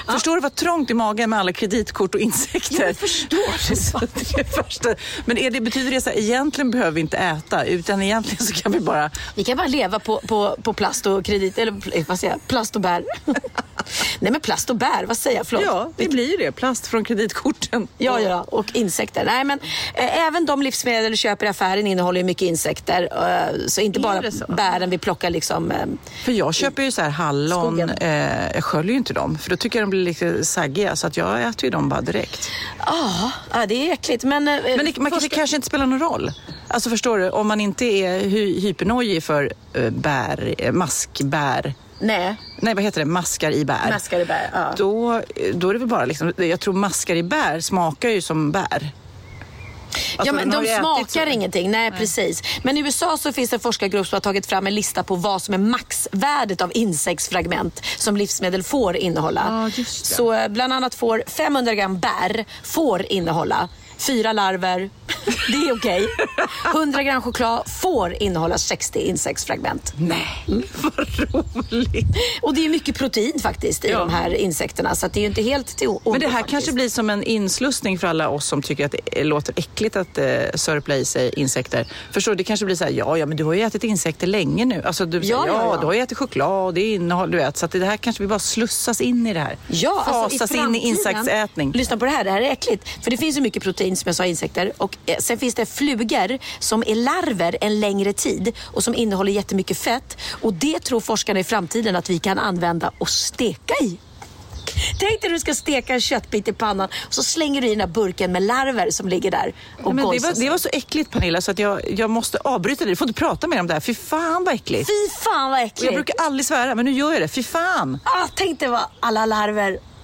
Förstår du vad trångt i magen med alla kreditkort och insekter? Ja, jag förstår. Det är värsta. Men är det, betyder det så här, egentligen behöver vi inte äta utan egentligen så kan vi bara... Vi kan bara leva på, på, på plast och kredit, eller vad säger jag, plast och bär. Nej men plast och bär, vad säger jag? Förlåt. Ja, det blir ju det. Plast från kreditkorten. Ja, ja, och insekter. Nej, men eh, även de livsmedel du köper i affären innehåller ju mycket insekter. Eh, så inte bara så? bären vi plockar liksom. Eh, För jag köper ju så här hallon, eh, jag sköljer ju inte dem för då tycker jag de blir lite saggiga så att jag äter ju dem bara direkt. ah, ja, det är äckligt. Men, eh, Men det, man, det först- kanske inte spelar någon roll. Alltså förstår du, om man inte är hy, hypernojig för eh, bär, maskbär, Nej, nej vad heter det, maskar i bär. maskar i bär. Ja. Då, då är det väl bara liksom, jag tror maskar i bär smakar ju som bär. ja, Alltså, men den har de smakar ingenting. Nej, precis. Men i USA så finns det en forskargrupp som har tagit fram en lista på vad som är maxvärdet av insektsfragment som livsmedel får innehålla. Ja, just det. Så eh, bland annat får 500 gram bär får innehålla fyra larver. Det är okej. 100 gram choklad får innehålla 60 insektsfragment. Nej, vad roligt. Och det är mycket protein faktiskt i Ja. de här insekterna. Så det är ju inte helt till ondo Men det här faktiskt. kanske blir som en inslussning för alla oss som tycker att det låter äckligt att eh, sörpla i sig insekter. Förstår du? Det kanske blir så här, ja, ja, men du har ju ätit insekter länge nu. Alltså, du, säger, Ja, ja, ja, du har ju ätit choklad och det innehåller, du vet. Så att det här kanske vi bara slussas in i det här. Ja, alltså Fasas i in i insektsätning. Lyssna på det här, det här är äckligt. För det finns ju mycket protein som jag sa insekter. Och eh, sen finns det flugor som är larver en längre tid och som innehåller jättemycket fett. Och det tror forskarna i framtiden att vi kan använda och steka i. Tänk dig när du ska steka en köttbit i pannan och så slänger du i den här burken med larver som ligger där och men det, var, det var så äckligt Pernilla så att jag, jag måste avbryta dig. Du får inte prata mer om det här. Fy fan vad äckligt. Fy fan vad Och äckligt! jag brukar aldrig svära men nu gör jag det. Fy fan. ah, tänk dig vad alla larver...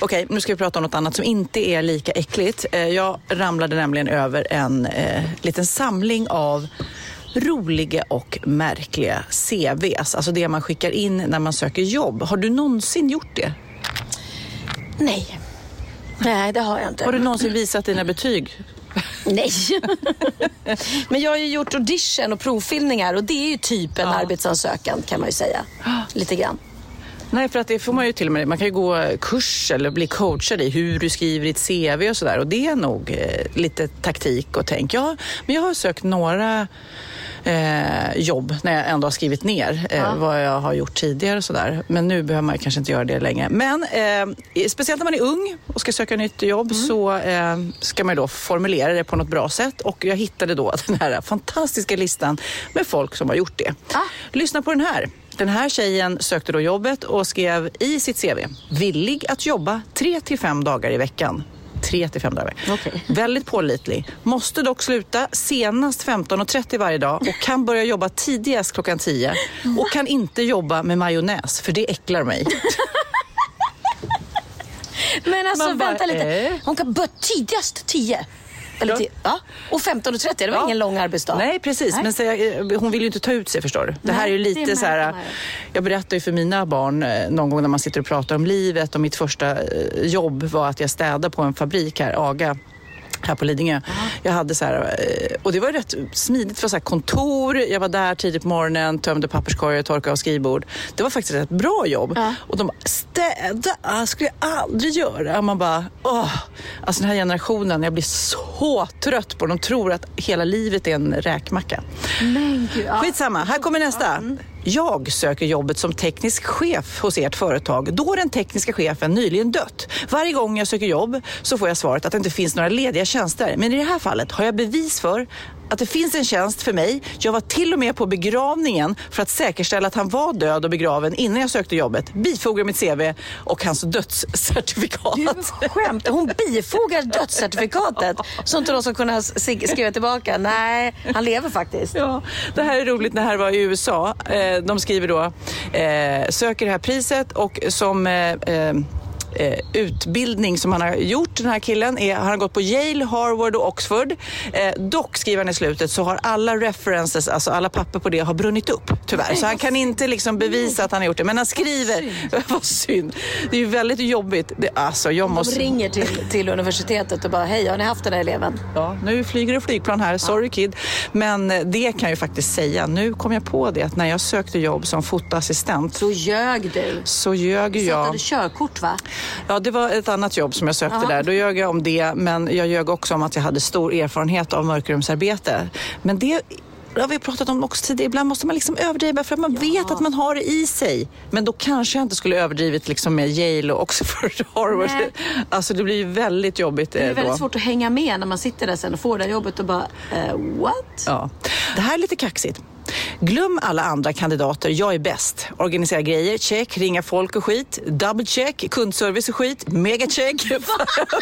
Okej, nu ska vi prata om något annat som inte är lika äckligt. Eh, Jag ramlade nämligen över en eh, liten samling av roliga och märkliga CVs. Alltså det man skickar in när man söker jobb. Har du någonsin gjort det? Nej. Nej, det har jag inte. Har du någonsin visat dina betyg? Nej. Men jag har ju gjort audition och provfilmningar och det är ju typ en arbetsansökan kan man ju säga. Lite grann. Nej, för att det får man ju till och med. Man kan ju gå kurs eller bli coachad i hur du skriver ditt CV och sådär. Och det är nog eh, lite taktik och tänk. Ja, men jag har sökt några eh, jobb när jag ändå har skrivit ner eh, vad jag har gjort tidigare och sådär. Men nu behöver man kanske inte göra det längre. Men eh, speciellt när man är ung och ska söka nytt jobb så eh, ska man då formulera det på något bra sätt. Och jag hittade då den här fantastiska listan med folk som har gjort det. Lyssna på den här. Den här tjejen sökte då jobbet och skrev i sitt CV, villig att jobba tre till fem dagar i veckan. Tre till fem dagar. Väldigt pålitlig. Måste dock sluta senast 15.30 varje dag och kan börja jobba tidigast klockan 10. Och kan inte jobba med majonnäs, för det äcklar mig. Men alltså bara, vänta lite. eh? Hon kan börja tidigast 10. Eller tio. Ja. Och 15.30, det var Ja. ingen lång arbetsdag. Nej, precis. Men så, eh, hon vill ju inte ta ut sig, förstår du. Det här är ju Nej, lite det så här... ju. Jag berättar ju för mina barn eh, någon gång när man sitter och pratar om livet och mitt första eh, jobb var att jag städade på en fabrik här, Aga här på Lidingö. Jag hade så här, eh, och det var rätt smidigt för så kontor. Jag var där tidigt på morgonen, tömde papperskorgar, torkade av skrivbord. Det var faktiskt ett bra jobb. Och de bara, städa skulle jag aldrig göra. Och man bara, åh. Alltså den här generationen, jag blir så trött på. De tror att hela livet är en räkmacka. Men gud. Ja. Skitsamma, här kommer nästa. Jag söker jobbet som teknisk chef hos ert företag då den tekniska chefen nyligen dött. Varje gång jag söker jobb så får jag svaret att det inte finns några lediga tjänster. Men i det här fallet har jag bevis för att det finns en tjänst för mig. Jag var till och med på begravningen för att säkerställa att han var död och begraven innan jag sökte jobbet. Bifogar mitt CV och hans dödscertifikat. Du skämtar. Hon bifogar dödscertifikatet så inte de ska kunna skriva tillbaka. Nej, han lever faktiskt. Ja, det här är roligt när det här var i USA. Eh, de skriver då, eh, söker det här priset och som eh, eh, utbildning som han har gjort, den här killen. Är, han har gått på Yale, Harvard och Oxford. Eh, dock, skriver han i slutet, så har alla references, alltså alla papper på det, har brunnit upp tyvärr. Så han kan inte liksom bevisa att han har gjort det. Men han skriver, vad synd. Det är ju väldigt jobbigt. Det, alltså, jag måste... De ringer till, till universitetet och bara, hej, har ni haft den här eleven? Ja, nu flyger det flygplan här, sorry kid. Men eh, det kan jag ju faktiskt säga. Nu kom jag på det att när jag sökte jobb som fotoassistent Så ljög du. så ljög sa att du jag. körkort va? Ja, det var ett annat jobb som jag sökte Jaha. där. Då ljög jag om det, men jag ljög också om att jag hade stor erfarenhet av mörkrumsarbete. Men det det har vi pratat om också tidigare. Ibland måste man liksom överdriva för att man vet att man har det i sig. Men då kanske jag inte skulle överdrivit liksom med Yale och Oxford Harvard. Nej. Alltså det blir ju väldigt jobbigt Det är eh, väldigt då. svårt att hänga med när man sitter där sen och får det jobbet och bara, eh, what? Ja. Det här är lite kaxigt. Glöm alla andra kandidater, jag är bäst. Organisera grejer, check. Ringa folk och skit, double check. Kundservice och skit, mega check.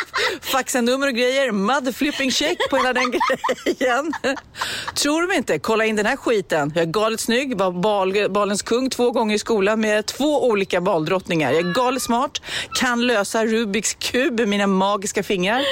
Faxa nummer och grejer, motherflipping check på hela den grejen. Tror de inte? Kolla in den här skiten. Jag är galet snygg, var bal, balens kung två gånger i skolan med två olika baldrottningar. Jag är galet smart, kan lösa Rubiks kub med mina magiska fingrar.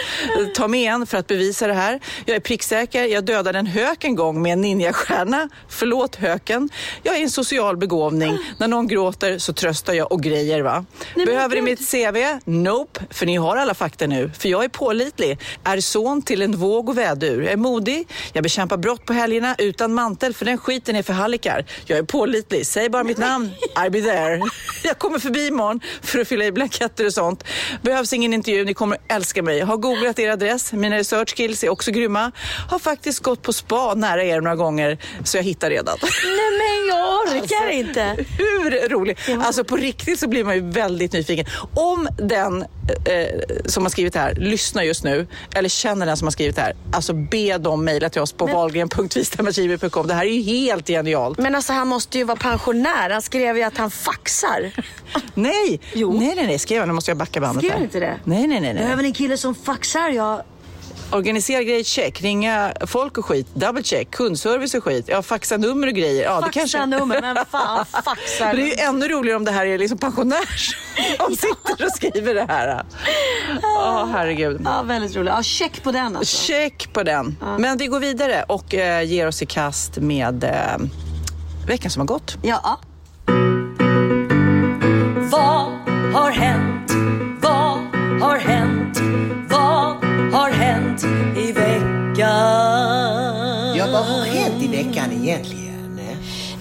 Ta med en för att bevisa det här. Jag är pricksäker, jag dödade en hök en gång med en ninjastjärna. Förlåt höken. Jag är en social begåvning. När någon gråter så tröstar jag och grejer va. Behöver i mitt CV? Nope, för ni har alla fakta nu. För jag är pålitlig. Är son till en våg och vädur. Jag är modig. Jag bekämpar brott på helgerna utan mantel för den skiten är för hallickar. Jag är pålitlig. Säg bara mitt namn. I'll be there. Jag kommer förbi imorgon för att fylla i blanketter och sånt. Behövs ingen intervju. Ni kommer älska mig. Har googlat er adress. Mina research skills är också grymma. Har faktiskt gått på spa nära er några gånger så jag hittar redan. Nej men jag orkar inte. Hur roligt? Alltså på riktigt så blir man ju väldigt nyfiken. Om den eh, som har skrivit det här lyssnar just nu eller känner den som har skrivit det här, alltså be dem mejla till oss på wahlgren.vistamagimi.com. Det här är ju helt genialt. Men alltså han måste ju vara pensionär. Han skrev ju att han faxar. Nej, nej, nej, nej, skrev han. Nu måste jag backa bandet Skrev här. inte det? Nej, nej, nej. nej. Behöver en kille som faxar? Jag... Organisera grejer, check. Ringa folk och skit, double check. Kundservice och skit. Ja, faxa nummer och grejer. Ja, det Faxa kanske... nummer, men fan faxar. Det är ju ännu roligare om det här är liksom pensionär som sitter och skriver det här. Ja, herregud. Ja, väldigt roligt. Ja, check på den alltså. Check på den. Men vi går vidare och eh, ger oss i kast med eh, veckan som har gått. Ja. Vad har hänt? Vad har hänt? Har hänt i veckan? Ja, vad har hänt i veckan egentligen?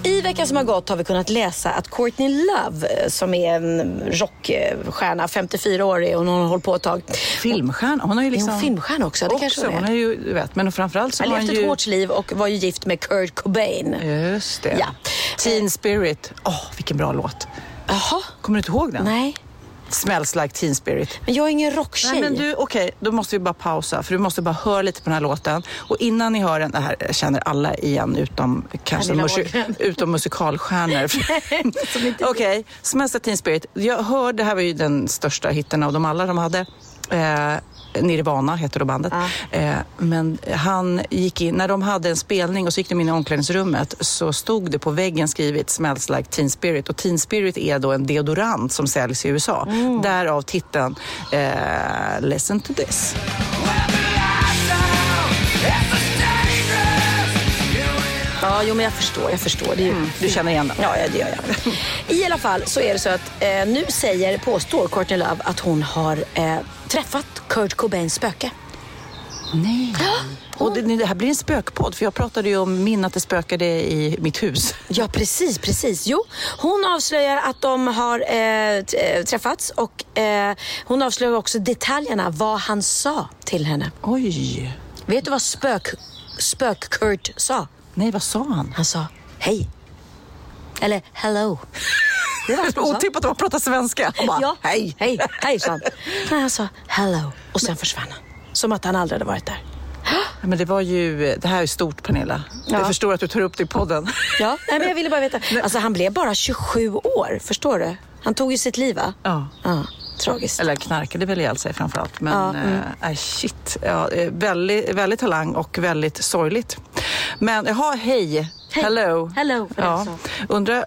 I veckan som har gått har vi kunnat läsa att Courtney Love, eh, som är en rockstjärna, 54 år är hon, hon har hållit på ett tag. Filmstjärna. Hon har ju Är liksom... hon filmstjärna också? Det kanske också, hon är. hon är ju, du vet, men framförallt så har har hon levt ju... ett hårt liv och var ju gift med Kurt Cobain. Just det. Ja. Teen Spirit. Åh, vilken bra låt. Jaha. Kommer du inte ihåg den? Nej. Smells like Teen Spirit. Men jag är ingen rocktjej. Nej, men du, okej, då måste vi bara pausa för du måste bara höra lite på den här låten. Och innan ni hör den, det här känner alla igen utom kanske Pernilla musi- Wahlgren. utom musikalstjärnor. Okej, Smells like Teen Spirit. Jag hörde, det här var ju den största hitten av dem alla de hade. Eh, Nirvana heter då bandet. Eh, men han gick in, när de hade en spelning och så gick de in i omklädningsrummet så stod det på väggen skrivet Smells like Teen Spirit och Teen Spirit är då en deodorant som säljs i USA. Därav titeln eh, Listen to this. Ja, jo men jag förstår, jag förstår. Ju... Du känner igen den? Ja, ja, det gör jag. I alla fall så är det så att eh, nu säger, påstår Courtney Love att hon har eh, träffat Kurt Cobains spöke. Nej. Och det, det här blir en spökpodd för jag pratade ju om min att det spökade i mitt hus. Ja, precis, precis. Jo, hon avslöjar att de har eh, eh, träffats och eh, hon avslöjar också detaljerna, vad han sa till henne. Oj. Vet du vad spök, spök-Kurt sa? Nej, vad sa han? Han sa hej. Eller hello. Det var sa. Otippat att man pratar svenska. Han bara, Ja. hej. Hej, hej sa han. Nej, han sa hello och sen försvann han. Som att han aldrig hade varit där. Ja, Men det var ju, det här är stort Pernilla. Jag förstår att du tar upp det i podden. Ja, nej, men jag ville bara veta. Alltså han blev bara 27 år, förstår du? Han tog ju sitt liv va? Ja. Ja, tragiskt. Eller knarkade väl ihjäl sig framförallt. Men Ja, mm. eh, shit. Ja, eh, väldigt, väldigt talang och väldigt sorgligt. Men jaha, hej. Hello. Hello, för Ja. Undrar,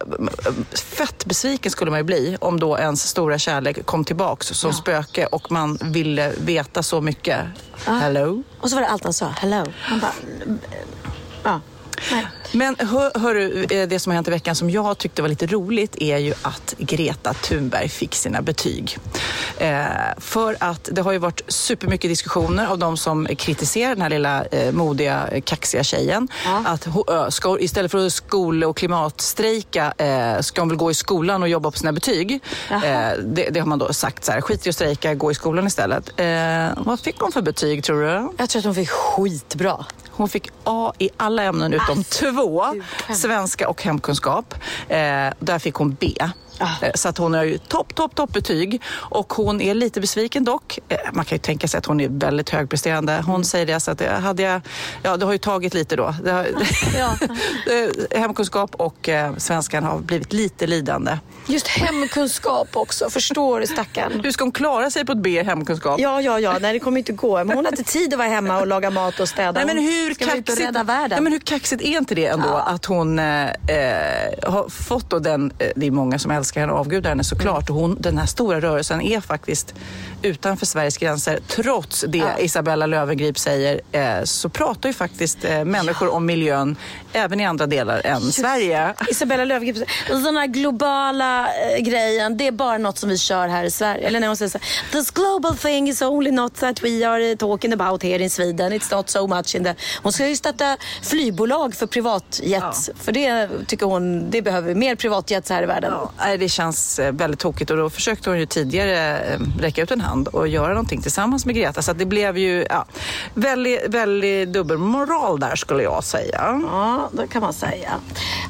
fett besviken skulle man ju bli om då ens stora kärlek kom tillbaks som spöke och man ville veta så mycket. Hello. Och så var det allt han sa. Hello. Man bara... Ja. Nej. Men hör, hörru, eh, det som har hänt i veckan som jag tyckte var lite roligt är ju att Greta Thunberg fick sina betyg. Eh, för att det har ju varit supermycket diskussioner av de som kritiserar den här lilla eh, modiga, kaxiga tjejen. Att ho- ö, ska, istället för att skol och klimatstrejka eh, ska hon väl gå i skolan och jobba på sina betyg. Eh, det, det har man då sagt så här, skit i att strejka, gå i skolan istället. Eh, vad fick hon för betyg tror du? Jag tror att hon fick skitbra. Hon fick A i alla ämnen utom två, svenska och hemkunskap. Eh, där fick hon B. Eh, Så att hon har ju topp, topp, topp betyg. Och hon är lite besviken dock. Eh, Man kan ju tänka sig att hon är väldigt högpresterande. Hon säger det så att hade jag, ja, det har ju tagit lite då. Har, Eh, hemkunskap och eh, svenskan har blivit lite lidande. Just hemkunskap också. Förstår du stackarn? Hur ska hon klara sig på ett B i hemkunskap? Ja, ja, ja. Nej, det kommer inte gå. Men hon har inte tid att vara hemma och laga mat och städa. Nej, men hur ska kaxigt, rädda världen. Nej, men hur kaxigt är inte det ändå att hon eh, har fått då den, det är många som älskar henne och avgudar henne såklart och hon, den här stora rörelsen är faktiskt utanför Sveriges gränser. Trots det Isabella Löwengrip säger eh, så pratar ju faktiskt eh, människor om miljön även i andra delar än Sverige. Isabella Löwengrip den här globala eh, grejen, det är bara något som vi kör här i Sverige. Eller när hon säger så här, this global thing is only not that we are talking about here in Sweden. It's not so much in the... Hon ska ju starta flygbolag för privatjets. För det tycker hon, det behöver vi. Mer privatjets här i världen. Ja, nej, det känns eh, väldigt tokigt och då försökte hon ju tidigare eh, räcka ut en hand och göra någonting tillsammans med Greta. Så att det blev ju ja, väldigt, väldigt dubbelmoral där skulle jag säga. Ja, det kan man säga.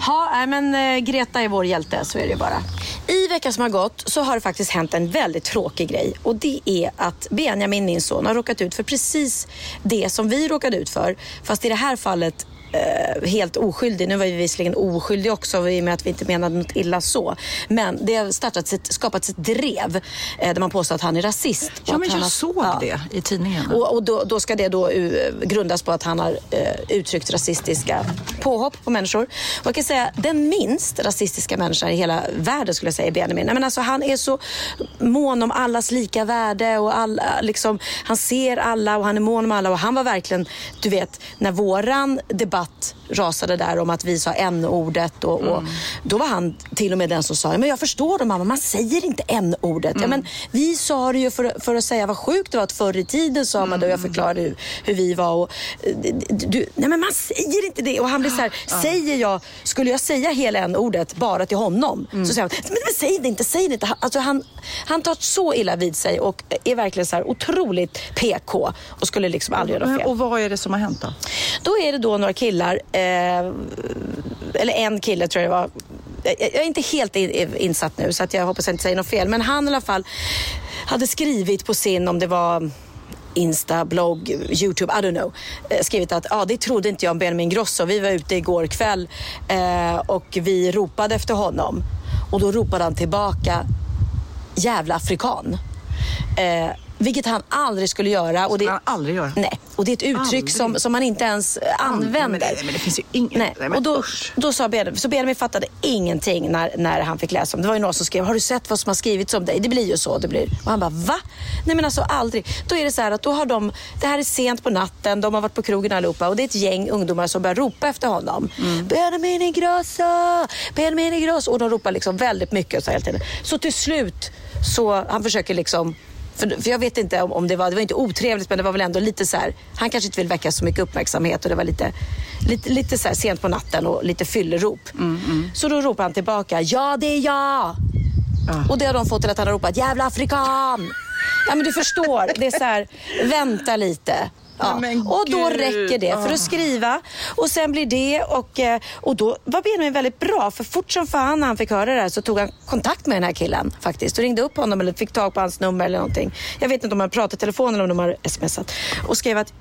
Ja, men eh, Greta är vår hjälte, så är det ju bara. I veckan som har gått så har det faktiskt hänt en väldigt tråkig grej och det är att Benjamin, min son, har råkat ut för precis det som vi råkade ut för. Fast i det här fallet eh, helt oskyldig. Nu var vi visserligen oskyldiga också i och med att vi inte menade något illa så. Men det har startats ett, skapats ett drev eh, där man påstår att han är rasist. Ja, men jag har- såg ja. det i tidningen. Och, och då, då ska det då uh, grundas på att han har uh, uttryckt rasistiska påhopp på människor. Och jag kan säga den minst rasistiska människan i hela världen skulle jag säga är Benjamin. Men alltså, han är så mån om allas lika värde och alla, liksom, han ser alla och han är mån om alla och han var verkligen, du vet, när våran debatt att rasade där om att vi sa n-ordet och, och då var han till och med den som sa, men jag förstår det mamma, man säger inte n-ordet. Ja, men vi sa det ju för, för att säga vad sjukt det var att förr i tiden sa man det och jag förklarade hur, hur vi var. Och, eh, du, nej men man säger inte det. Och han blir så här, säger jag, skulle jag säga hela n-ordet bara till honom? Så säger han, men, men säg det inte, säg det inte. Han- Alltså, han, han tar så illa vid sig och är verkligen så här otroligt PK och skulle liksom aldrig göra fel. Och vad är det som har hänt då? Då är det då några killar, eh, Eh, eller en kille tror jag det var. Jag är inte helt insatt nu så att jag hoppas jag inte säger något fel. Men han i alla fall hade skrivit på sin, om det var Insta, blogg, Youtube, I don't know. Eh, skrivit att ah, det trodde inte jag om Benjamin Grosso. Vi var ute igår kväll eh, och vi ropade efter honom. Och då ropade han tillbaka jävla afrikan. Eh, vilket han aldrig skulle göra. Och det, han aldrig göra? Nej, och det är ett uttryck Aldrig. som, som man inte ens eh, använder. men det- men det finns ju inget- Nej. nej, men och då, då sa Benjamin, så Benjamin fattade ingenting när, när han fick läsa om det. var ju någon som skrev, har du sett vad som har skrivits om dig? Det blir ju så. Det blir. Och han bara, va? Nej men alltså aldrig. Då är det så här att då har de, det här är sent på natten, de har varit på krogen allihopa och det är ett gäng ungdomar som börjar ropa efter honom. Mm. Benjamin Ingrosso! Benjamin Ingrosso! Och de ropar liksom väldigt mycket så hela tiden. Så till slut så, han försöker liksom för, för jag vet inte om, om det var, det var inte otrevligt men det var väl ändå lite så här, han kanske inte vill väcka så mycket uppmärksamhet och det var lite, lite, lite så här sent på natten och lite fyllerop. Så då ropar han tillbaka, ja det är jag! Och det har de fått till att han har ropat, jävla afrikan! Ja men du förstår, det är så här, vänta lite. Ja. Men Och då gud. räcker det för Ah. att skriva och sen blir det och, eh, och då var Benjamin väldigt bra för fort som fan när han fick höra det här så tog han kontakt med den här killen faktiskt och ringde upp honom eller fick tag på hans nummer eller någonting. Jag vet inte om de har pratat i telefon eller om de har smsat och skrev att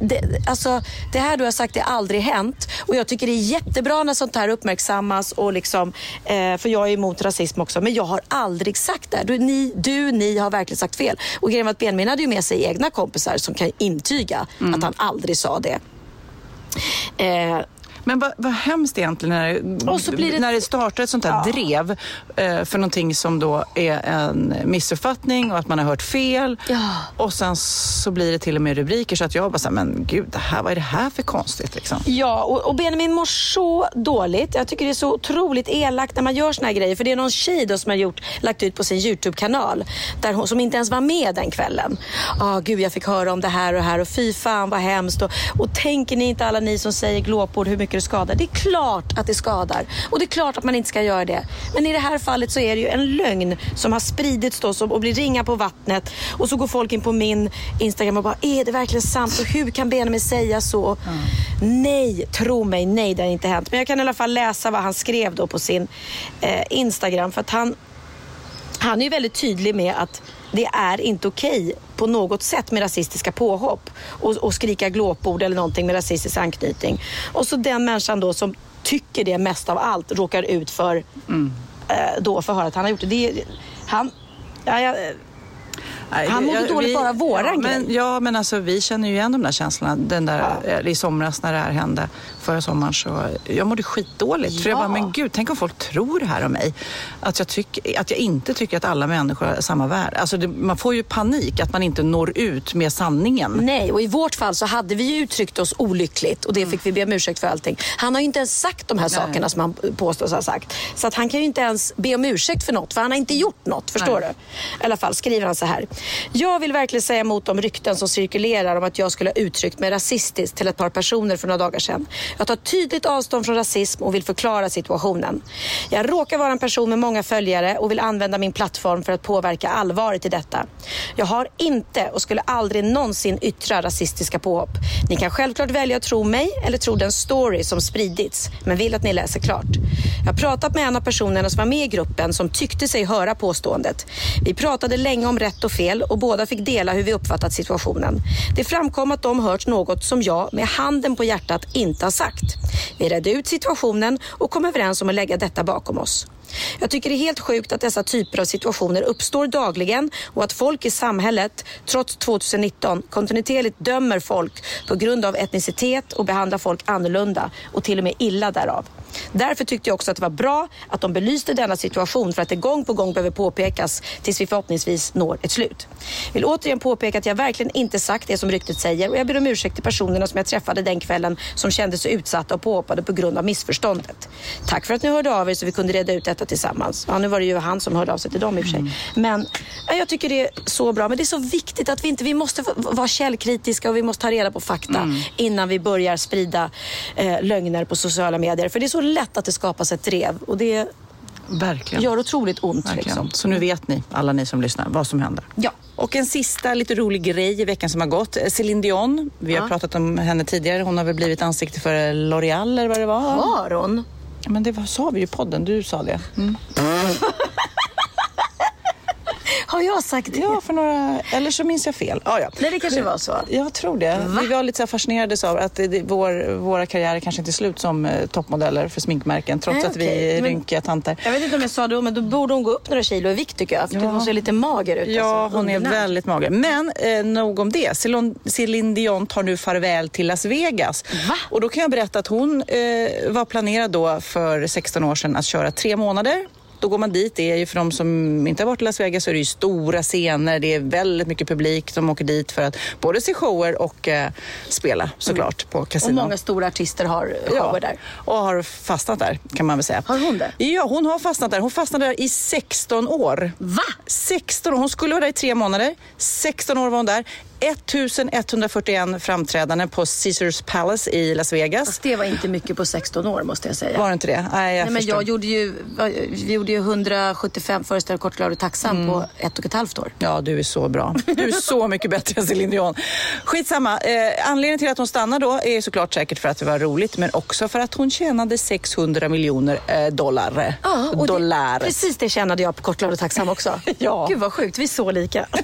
det, alltså, det här du har sagt det har aldrig hänt och jag tycker det är jättebra när sånt här uppmärksammas och liksom, eh, för jag är emot rasism också men jag har aldrig sagt det här. Du, ni, du, ni har verkligen sagt fel. Och grejen var att Benjamin hade ju med sig egna kompisar som kan intyga att han aldrig sa det. Eh, men vad, vad hemskt egentligen när, det- när det startar ett sånt här drev eh, för någonting som då är en missuppfattning och att man har hört fel. Ja. Och sen så blir det till och med rubriker så att jag bara så här, men gud, det här, vad är det här för konstigt liksom? Ja, och, och Benjamin mår så dåligt. Jag tycker det är så otroligt elakt när man gör såna här grejer. För det är någon tjej då som har gjort, lagt ut på sin YouTube-kanal där hon, som inte ens var med den kvällen. Ja, gud jag fick höra om det här och här och fy fan vad hemskt. Och, och tänker ni inte alla ni som säger glåpord hur mycket det skadar? Det är klart att det skadar. Och det är klart att man inte ska göra det. Men i det här fallet så är det ju en lögn som har spridits då och blir ringa på vattnet. Och så går folk in på min Instagram och bara, är det verkligen sant? Och hur kan Benjamin säga så? Nej, tro mig, nej det har inte hänt. Men jag kan i alla fall läsa vad han skrev då på sin eh, Instagram. För att han, han är ju väldigt tydlig med att det är inte okej på något sätt med rasistiska påhopp och, och skrika glåpord eller någonting med rasistisk anknytning. Och så den människan då som tycker det mest av allt råkar ut för eh, då för att höra att han har gjort det. det är- han, ja, jag, Han mådde dåligt bara av våran ja, men, grej. Ja, men alltså vi känner ju igen de där känslorna. Den där, eh, I somras när det här hände, förra sommaren, så jag mådde skitdåligt. För jag bara, men gud, tänk om folk tror det här om mig. Att jag, tyck, att jag inte tycker att alla människor har samma värde. Alltså det, man får ju panik att man inte når ut med sanningen. Nej, och i vårt fall så hade vi ju uttryckt oss olyckligt och det fick vi be om ursäkt för allting. Han har ju inte ens sagt de här sakerna som han påstås ha sagt. Så att han kan ju inte ens be om ursäkt för något, för han har inte gjort något. Förstår Nej. du? I alla fall skriver han så här. Jag vill verkligen säga emot de rykten som cirkulerar om att jag skulle ha uttryckt mig rasistiskt till ett par personer för några dagar sedan. Jag tar tydligt avstånd från rasism och vill förklara situationen. Jag råkar vara en person med många följare och vill använda min plattform för att påverka allvaret i detta. Jag har inte och skulle aldrig någonsin yttra rasistiska påhopp. Ni kan självklart välja att tro mig eller tro den story som spridits, men vill att ni läser klart. Jag har pratat med en av personerna som var med i gruppen som tyckte sig höra påståendet. Vi pratade länge om rätt och fel och båda fick dela hur vi uppfattat situationen. Det framkom att de hört något som jag med handen på hjärtat inte har sagt. Vi redde ut situationen och kom överens om att lägga detta bakom oss. Jag tycker det är helt sjukt att dessa typer av situationer uppstår dagligen och att folk i samhället, trots 2019, kontinuerligt dömer folk på grund av etnicitet och behandlar folk annorlunda och till och med illa därav. Därför tyckte jag också att det var bra att de belyste denna situation för att det gång på gång behöver påpekas tills vi förhoppningsvis når ett slut. Vill återigen påpeka att jag verkligen inte sagt det som ryktet säger och jag ber om ursäkt till personerna som jag träffade den kvällen som kände sig utsatta och påhoppade på grund av missförståndet. Tack för att ni hörde av er så vi kunde reda ut detta tillsammans. Ja, nu var det ju han som hörde av sig till dem i och för sig. Men ja, jag tycker det är så bra. Men det är så viktigt att vi inte, vi måste vara källkritiska och vi måste ta reda på fakta innan vi börjar sprida eh, lögner på sociala medier. För det är så lätt att det skapas ett drev och det Verkligen. gör otroligt ont. Liksom. Så nu vet ni, alla ni som lyssnar, vad som händer. Ja. Och en sista lite rolig grej i veckan som har gått. Céline Dion, vi har Ja. pratat om henne tidigare. Hon har väl blivit ansikte för L'Oreal eller vad det var. Har hon? Men det var, sa vi ju i podden, du sa det. Mm. Har jag sagt det? Ja, för några... Eller så minns jag fel. Ja, ja. Nej, det kanske var så. Jag tror det. Vi var lite så fascinerade av att det, vår, våra karriärer kanske inte är slut som eh, toppmodeller för sminkmärken trots Nej, att vi är Men- rynkiga tanter. Jag vet inte om jag sa det, men då borde hon gå upp några kilo i vikt tycker jag. För Ja. hon ser lite mager ut. Ja, alltså. hon är väldigt mager. Men eh, nog om det. Céline Dion tar nu farväl till Las Vegas. Va? Och då kan jag berätta att hon eh, var planerad då för 16 år sedan att köra tre månader. Då går man dit. Det är ju för de som inte har varit i Las Vegas så är det ju stora scener. Det är väldigt mycket publik som åker dit för att både se shower och eh, spela såklart på Och kasinon. många stora artister har shower där. och har fastnat där kan man väl säga. Har hon det? Ja, hon har fastnat där. Hon fastnade där i 16 år. Va? 16 år. Hon skulle vara där i tre månader. 16 år var hon där. 1141 framträdanden på Caesars Palace i Las Vegas. Fast det var inte mycket på 16 år måste jag säga. Var det inte det? Nej, jag Nej, men jag gjorde ju, vi gjorde ju 175 föreställningar Kort, glad och tacksam Mm. på ett och ett halvt år. Ja, du är så bra. Du är så mycket bättre än Céline Dion. Skitsamma. Eh, anledningen till att hon stannar då är såklart säkert för att det var roligt, men också för att hon tjänade 600 miljoner eh, dollar. Ja, och dollar. Det, precis det kände jag på Kort, glad och tacksam också. Ja. Gud vad sjukt, vi är så lika.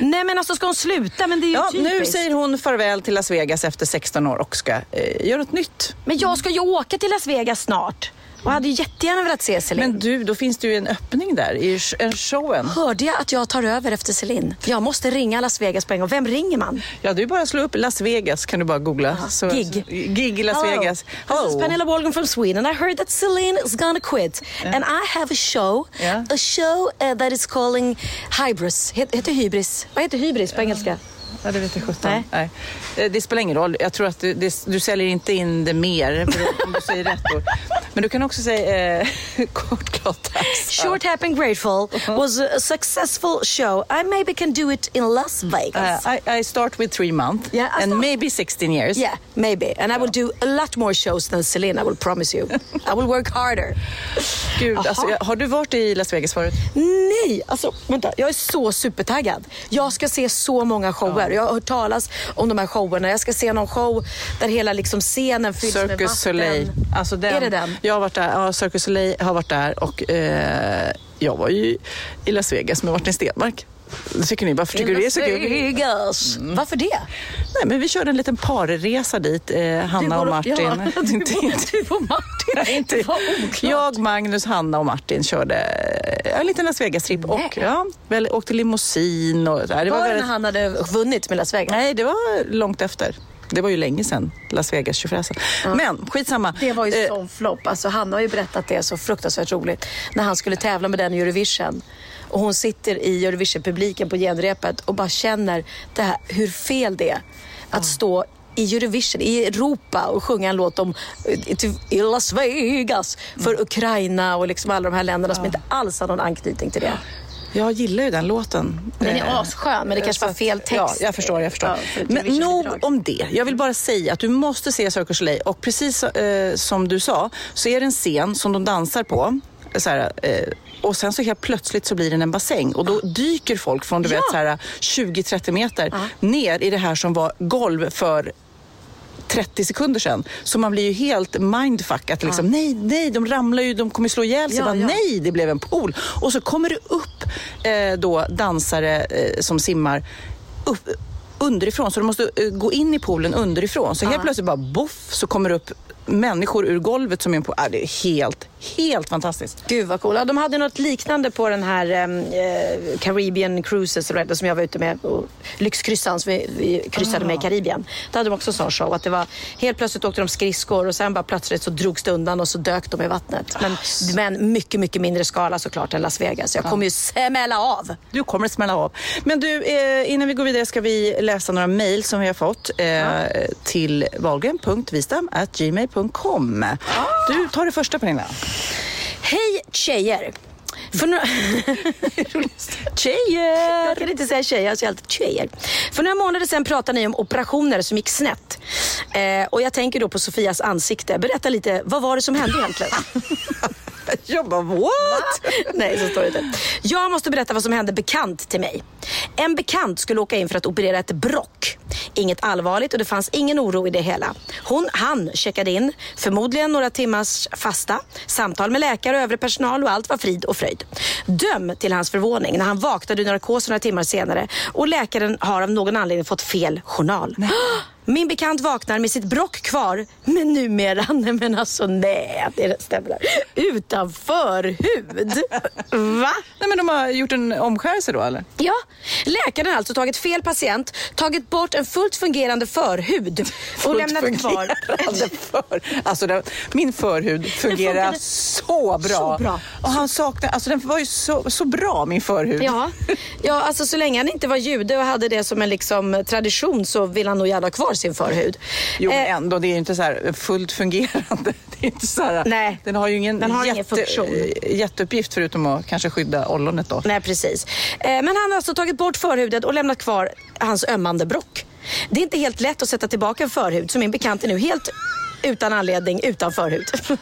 Nej men alltså ska hon sluta? Men det är ju Ja, nu typiskt. säger hon farväl till Las Vegas efter 16 år och ska eh, göra något nytt. Men jag ska ju åka till Las Vegas snart. Och hade jättegärna velat se Celine. Men du, då finns det ju en öppning där i sh- en showen. Hörde jag att jag tar över efter Celine? Jag måste ringa Las Vegas på en gång. Vem ringer man? Ja, du bara slå upp Las Vegas kan du bara googla. Så, Gig. Gig i Las Hello. Vegas. This is Pernilla Wahlgren from Sweden. I heard that Celine is gonna quit. And I have a show. Yeah. A show uh, that is calling Hybris. Het, heter hybris. Vad heter hybris på engelska? Ja, det vet jag sjutton. Nej. Nej. Eh, Det spelar ingen roll. Jag tror att du, det, du säljer inte in det mer om du säger rätt ord. Men du kan också säga eh, kort klart Short Happen Grateful was a successful show. I maybe can do it in Las Vegas. Uh, I, I start with three months Yeah, and maybe 16 years. Yeah, maybe. And I will do a lot more shows than Celine, I will promise you. I will work harder. Gud, alltså, har du varit i Las Vegas förut? Nej, alltså vänta. Jag är så supertaggad. Jag ska se så många shower. Jag har hört talas om de här showerna. Jag ska se någon show där hela liksom scenen fylls med vatten. Circus Soleil. Alltså den, Är det den? Jag har varit där. Ja, Circus Soleil har varit där och eh, jag var ju i Las Vegas med Martin Stenmark. Tycker ni, varför tycker du det är så kul? Vegas. Varför det? Nej, men vi körde en liten parresa dit, eh, Hanna och Martin. Ja, du, du och Martin. Nej, inte. Jag, Magnus, Hanna och Martin körde eh, en liten Las Vegas-tripp och ja, väl, åkte limousin. Och, så här. det Var var det när han hade vunnit med Las Vegas? Nej, det var långt efter. Det var ju länge sedan, Las Vegas 25 Men skitsamma. Det var ju Eh, sån flopp. Alltså, han har ju berättat det så fruktansvärt roligt. När han skulle tävla med den i Eurovision. Och hon sitter i Eurovision-publiken på genrepet och bara känner det här, hur fel det är att stå i Eurovision, i Europa och sjunga en låt om eh, i Las Vegas för Ukraina och liksom alla de här länderna som inte alls har någon anknytning till det. Jag gillar ju den låten. Den är Eh, asskön, men det kanske var fel text. Ja, jag förstår. Jag förstår. Ja, för men nog om det. Jag vill bara säga att du måste se Circus Soleil och precis eh, som du sa så är det en scen som de dansar på. Så här, eh, och sen så helt plötsligt så blir den en bassäng och då dyker folk från du vet, så här, 20-30 meter ner i det här som var golv för 30 sekunder sedan. Så man blir ju helt mindfuck. Att liksom, nej, nej, de ramlar ju, de kommer slå ihjäl sig. Ja, Bara, ja. Nej, det blev en pool. Och så kommer det upp eh, då dansare eh, som simmar upp, underifrån. Så de måste eh, gå in i poolen underifrån. Så helt plötsligt bara boff så kommer det upp människor ur golvet som är på... Ah, det är helt, helt fantastiskt. Gud vad coolt. Ja, de hade något liknande på den här eh, Caribbean Cruises eller som jag var ute med. Och Lyxkryssan som vi, vi kryssade med i Karibien. Där hade de också en sån show. Att det var, helt plötsligt åkte de skridskor och sen bara plötsligt så drogs det undan och så dök de i vattnet. Men, men mycket, mycket mindre skala såklart än Las Vegas. Jag kommer ju smälla av. Du kommer att smälla av. Men du, eh, innan vi går vidare ska vi läsa några mejl som vi har fått eh, till wahlgren.vistam.gmail.com. Du tar det första Pernilla. Hej tjejer! För några... Tjejer! Jag kan inte säga tjejer, jag säger alltid tjejer. För några månader sedan pratade ni om operationer som gick snett. Eh, och jag tänker då på Sofias ansikte. Berätta lite, vad var det som hände egentligen? Jag bara, what? Nej, så står det inte. Jag måste berätta vad som hände bekant till mig. En bekant skulle åka in för att operera ett brock. Inget allvarligt och det fanns ingen oro i det hela. Hon, han checkade in, förmodligen några timmars fasta, samtal med läkare och övrig personal och allt var frid och fröjd. Döm till hans förvåning när han vaknade ur narkos några timmar senare och läkaren har av någon anledning fått fel journal. Min bekant vaknar med sitt brock kvar, men numera, nej men alltså nej, det stämmer. Utan förhud. Va? Nej, men de har gjort en omskärelse då eller? Ja, läkaren har alltså tagit fel patient, tagit bort en fullt fungerande förhud och lämnat kvar... För. Alltså, det, min förhud fungerar så bra. så bra. Och han saknar, alltså den var ju så, så bra min förhud. Ja, ja, alltså så länge han inte var jude och hade det som en liksom, tradition så vill han nog gärna ha kvar sin förhud. Jo men Eh, ändå, det är ju inte så här fullt fungerande. Det är inte så här, Nej. Den har ju ingen, Den har ingen funktion. jätteuppgift förutom att kanske skydda ollonet då. Nej, precis. Eh, Men han har alltså tagit bort förhudet och lämnat kvar hans ömmande brock. Det är inte helt lätt att sätta tillbaka en förhud, så min bekant är nu helt utan anledning utan förhud.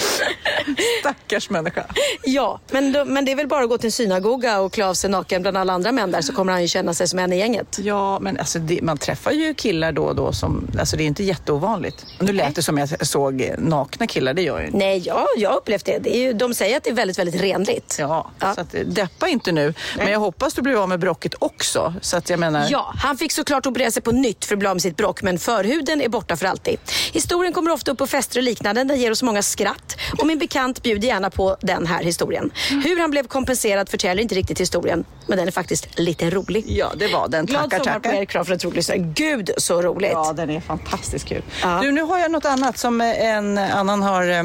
Stackars människa. Ja, men, då, men det är väl bara att gå till en synagoga och klä av sig naken bland alla andra män där så kommer han ju känna sig som en i gänget. Ja, men alltså det, man träffar ju killar då och då som, alltså det är inte jätteovanligt. Nu lät det som jag såg nakna killar, det gör jag ju inte. Nej, ja, jag har upplevt det. det är ju, de säger att det är väldigt, väldigt renligt. Ja, så att, deppa inte nu. Men jag hoppas du blir av med brocket också. Så att jag menar... Ja, han fick såklart operera sig på nytt för att bli av med sitt brock, men förhuden är borta för alltid. Historien kommer ofta upp på fester och liknande. Den ger oss många skratt. Och min bekant bjuder gärna på den här historien. Hur han blev kompenserad förtäljer inte riktigt historien, men den är faktiskt lite rolig. Ja, det var den. Glad Tackar, sommar på er, Kram för ett roligt historia. Gud så roligt. Ja, den är fantastiskt kul. Du, nu har jag något annat som en annan har eh,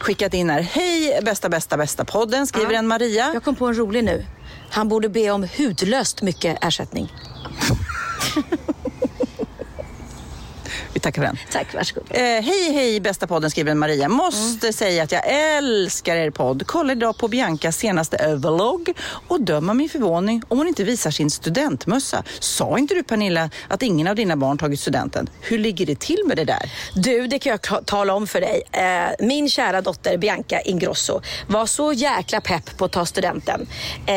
skickat in här. Hej bästa, bästa, bästa podden, skriver en Maria. Jag kom på en rolig nu. Han borde be om hudlöst mycket ersättning. Vi tackar för den. Tack, varsågod. Eh, hej, hej bästa podden, skriver Maria. Måste Mm. säga att jag älskar er podd. Kolla idag på Biancas senaste vlogg och döm av min förvåning om hon inte visar sin studentmössa. Sa inte du Pernilla att ingen av dina barn tagit studenten? Hur ligger det till med det där? Du, det kan jag tala om för dig. Eh, min kära dotter Bianca Ingrosso var så jäkla pepp på att ta studenten. Eh,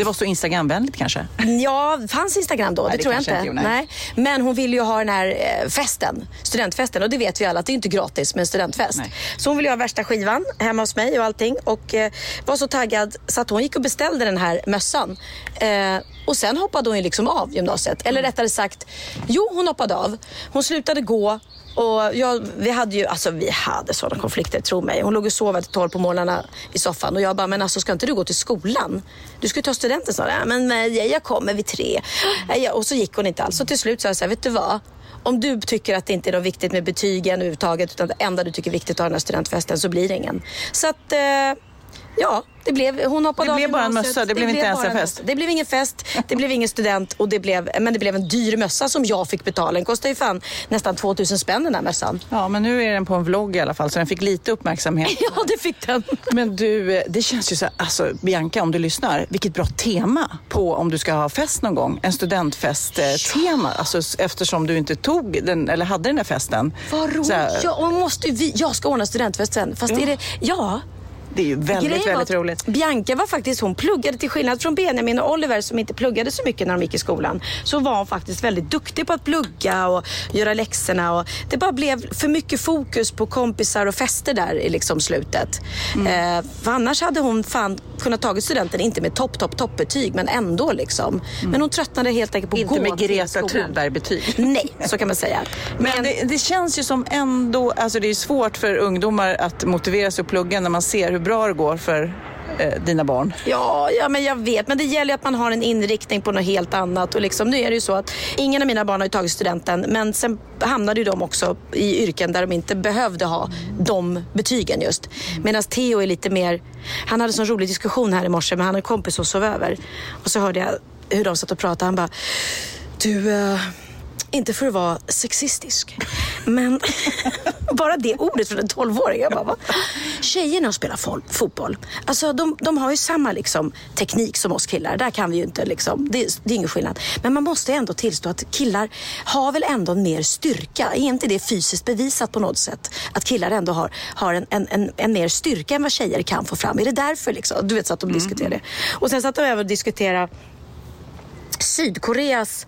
Det var så Instagramvänligt kanske? Ja, fanns Instagram då? Nej, det, det tror jag inte. inte gjorde, nej. Men hon ville ju ha den här eh, festen, studentfesten. Och det vet vi alla att det är inte gratis med en studentfest. Så hon ville ju ha värsta skivan hemma hos mig och allting. Och eh, var så taggad så att hon gick och beställde den här mössan. Eh, och sen hoppade hon ju liksom av gymnasiet. Eller rättare sagt, jo hon hoppade av. Hon slutade gå. Och jag, vi hade ju, alltså vi hade sådana konflikter, tro mig. Hon låg och sov till tolv på morgnarna i soffan och jag bara, men alltså ska inte du gå till skolan? Du ska ju ta studenten snart. Ja, men nej, jag kommer vid tre. Ja, och så gick hon inte alls. Så till slut sa jag så här, vet du vad? Om du tycker att det inte är något viktigt med betygen överhuvudtaget utan det enda du tycker är viktigt att ha den här studentfesten så blir det ingen. Så att, eh, ja, det blev, hon hoppade Det av blev bara en mössa, det blev inte ens en fest. Det blev ingen fest, det blev ingen student och det blev, men det blev en dyr mössa som jag fick betala. Den kostade ju fan nästan 2000 spänn den här mössan. Ja, men nu är den på en vlogg i alla fall så den fick lite uppmärksamhet. Ja, det fick den. Men du, det känns ju så här, alltså Bianca om du lyssnar, vilket bra tema på om du ska ha fest någon gång. En studentfest-tema, alltså eftersom du inte tog den, eller hade den här festen. Vad roligt. Ja, måste vi, jag ska ordna studentfest sen. Fast Ja. är det, ja. Det är ju väldigt, Grejen väldigt roligt. Bianca var faktiskt, hon pluggade till skillnad från Benjamin och Oliver som inte pluggade så mycket när de gick i skolan. Så var hon faktiskt väldigt duktig på att plugga och göra läxorna. Och det bara blev för mycket fokus på kompisar och fester där i liksom slutet. Mm. Eh, för annars hade hon fan kunnat tagit studenten, inte med topp, topp, toppbetyg, men ändå liksom. Men hon tröttnade helt enkelt på att Mm. Inte gå med till Greta. Thunberg-betyg. Nej, så kan man säga. Men det, det känns ju som ändå, alltså det är svårt för ungdomar att motivera sig att plugga när man ser hur bra det går för eh, dina barn. Ja, ja, men jag vet. Men det gäller ju att man har en inriktning på något helt annat. Och liksom, nu är det ju så att ingen av mina barn har ju tagit studenten. Men sen hamnade ju de också i yrken där de inte behövde ha de betygen just. Medan Theo är lite mer... Han hade en sån rolig diskussion här i morse med han och en kompis som sov över. Och så hörde jag hur de satt och pratade. Han bara... Du... eh, inte för att vara sexistisk, men bara det ordet från en 12-åring. Jag bara, va? Tjejerna spelar fol- fotboll. Alltså, de, de har ju samma liksom, teknik som oss killar. Där kan vi ju inte, liksom, det, det är ingen skillnad. Men man måste ändå tillstå att killar har väl ändå mer styrka. Är inte det fysiskt bevisat på något sätt? Att killar ändå har, har en, en, en, en mer styrka än vad tjejer kan få fram. Är det därför? Liksom? Du vet så att de diskuterar det. Och sen satt de över och diskuterade Sydkoreas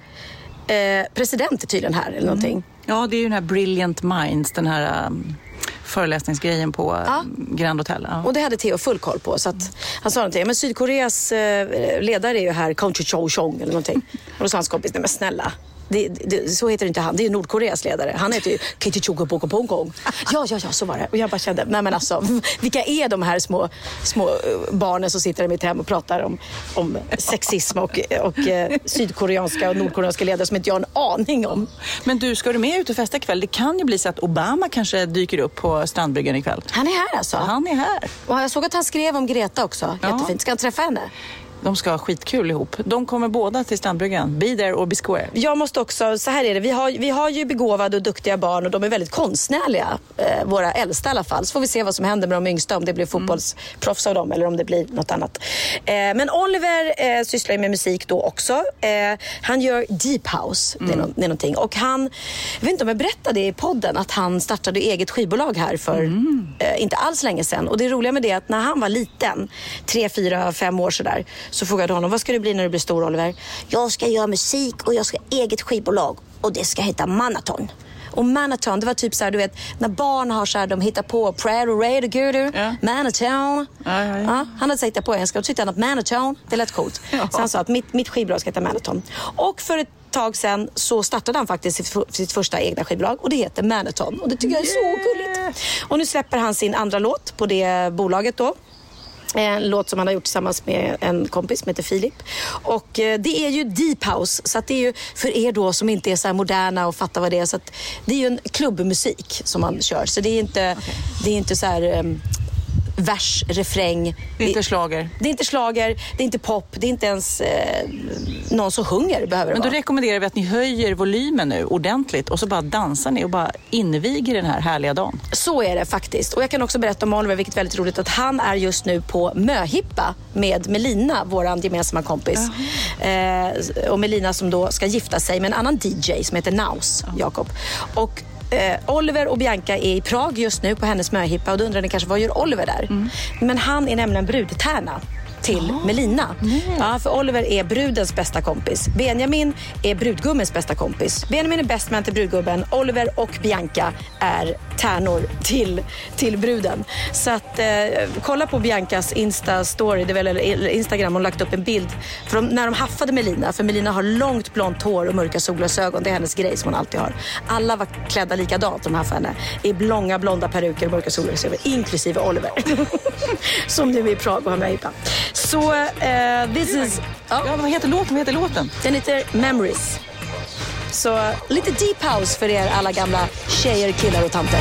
eh, president är tydligen här eller någonting. Ja, det är ju den här Brilliant Minds, den här um, föreläsningsgrejen på um, Grand Hotel. Ja. Och det hade Theo full koll på. Så att han sa någonting. Men Sydkoreas eh, ledare är ju här, Kong Cho Chong eller någonting. Och då sa hans kompis, nej men snälla. Det, det, så heter inte han, det är Nordkoreas ledare. Han heter ju Kichichuka Boko Pong Kong. Ja, ja, ja, så var det. Och jag bara kände, nej men alltså, vilka är de här små, små eh, barnen som sitter i mitt hem och pratar om, om sexism och, och eh, sydkoreanska och nordkoreanska ledare som inte jag har en aning om. Men du, ska du med ut och festa ikväll? Det kan ju bli så att Obama kanske dyker upp på strandbryggan ikväll. Han är här alltså? Han är här. Och jag såg att han skrev om Greta också. Jättefint. Ska han träffa henne? De ska ha skitkul ihop. De kommer båda till Strandbryggan. Be there or be square. Jag måste också, så här är det, vi har, vi har ju begåvade och duktiga barn och de är väldigt konstnärliga. Eh, våra äldsta i alla fall. Så får vi se vad som händer med de yngsta, om det blir fotbollsproffs av dem eller om det blir något annat. Eh, men Oliver eh, sysslar ju med musik då också. Eh, han gör deep house, det, är no- det är någonting. Och han, jag vet inte om jag berättade i podden, att han startade eget skivbolag här för eh, inte alls länge sedan. Och det roliga med det är att när han var liten, tre, fyra, fem år sådär, så frågade jag honom, vad ska du bli när du blir stor Oliver? Jag ska göra musik och jag ska ha eget skivbolag och det ska heta Manaton. Och Manaton, det var typ så här, du vet, när barn har så här, de hittar på prayer och raid och gudu, Manaton. Ja, ja, ja. han hade det på engelska och tyckte han att Manaton, det lät coolt. Så han sa att mitt, mitt skivbolag ska heta Manaton. Och för ett tag sedan så startade han faktiskt sitt, sitt första egna skivbolag och det heter Manaton. Och det tycker jag är så gulligt. Och nu släpper han sin andra låt på det bolaget då. En låt som han har gjort tillsammans med en kompis som heter Filip. Och eh, det är ju deep house. Så det är ju för er då som inte är så moderna och fattar vad det är. Så det är ju en klubbmusik som man kör. Så det är inte, det är inte så här um, vers, refräng. Det är inte slager. Det är inte slager, det är inte pop, det är inte ens eh, någon som sjunger behöver det Men då vara. rekommenderar vi att ni höjer volymen nu ordentligt och så bara dansar ni och bara inviger den här härliga dagen. Så är det faktiskt. Och jag kan också berätta om Oliver, vilket är väldigt roligt, att han är just nu på möhippa med Melina, vår gemensamma kompis. Eh, och Melina som då ska gifta sig med en annan DJ som heter Naus, Jakob. Och eh, Oliver och Bianca är i Prag just nu på hennes möhippa och då undrar ni kanske, vad gör Oliver där? Men han är nämligen brudtärna till Melina. Ja, för Oliver är brudens bästa kompis. Benjamin är brudgummens bästa kompis. Benjamin är bäst man till brudgubben. Oliver och Bianca är tärnor till, till bruden. Så att eh, kolla på Biancas Insta-story, det väl, eller Instagram, hon har lagt upp en bild. För de, när de haffade Melina, för Melina har långt blont hår och mörka solglasögon. Det är hennes grej som hon alltid har. Alla var klädda likadant, de haffade henne. I långa blonda peruker och mörka solglasögon, inklusive Oliver. som nu är i Prag och har möhippa. Så eh, this is... Ja. vad heter låten? Vad heter låten? Den heter Memories. Så lite deep house för er alla gamla tjejer, killar och tanter.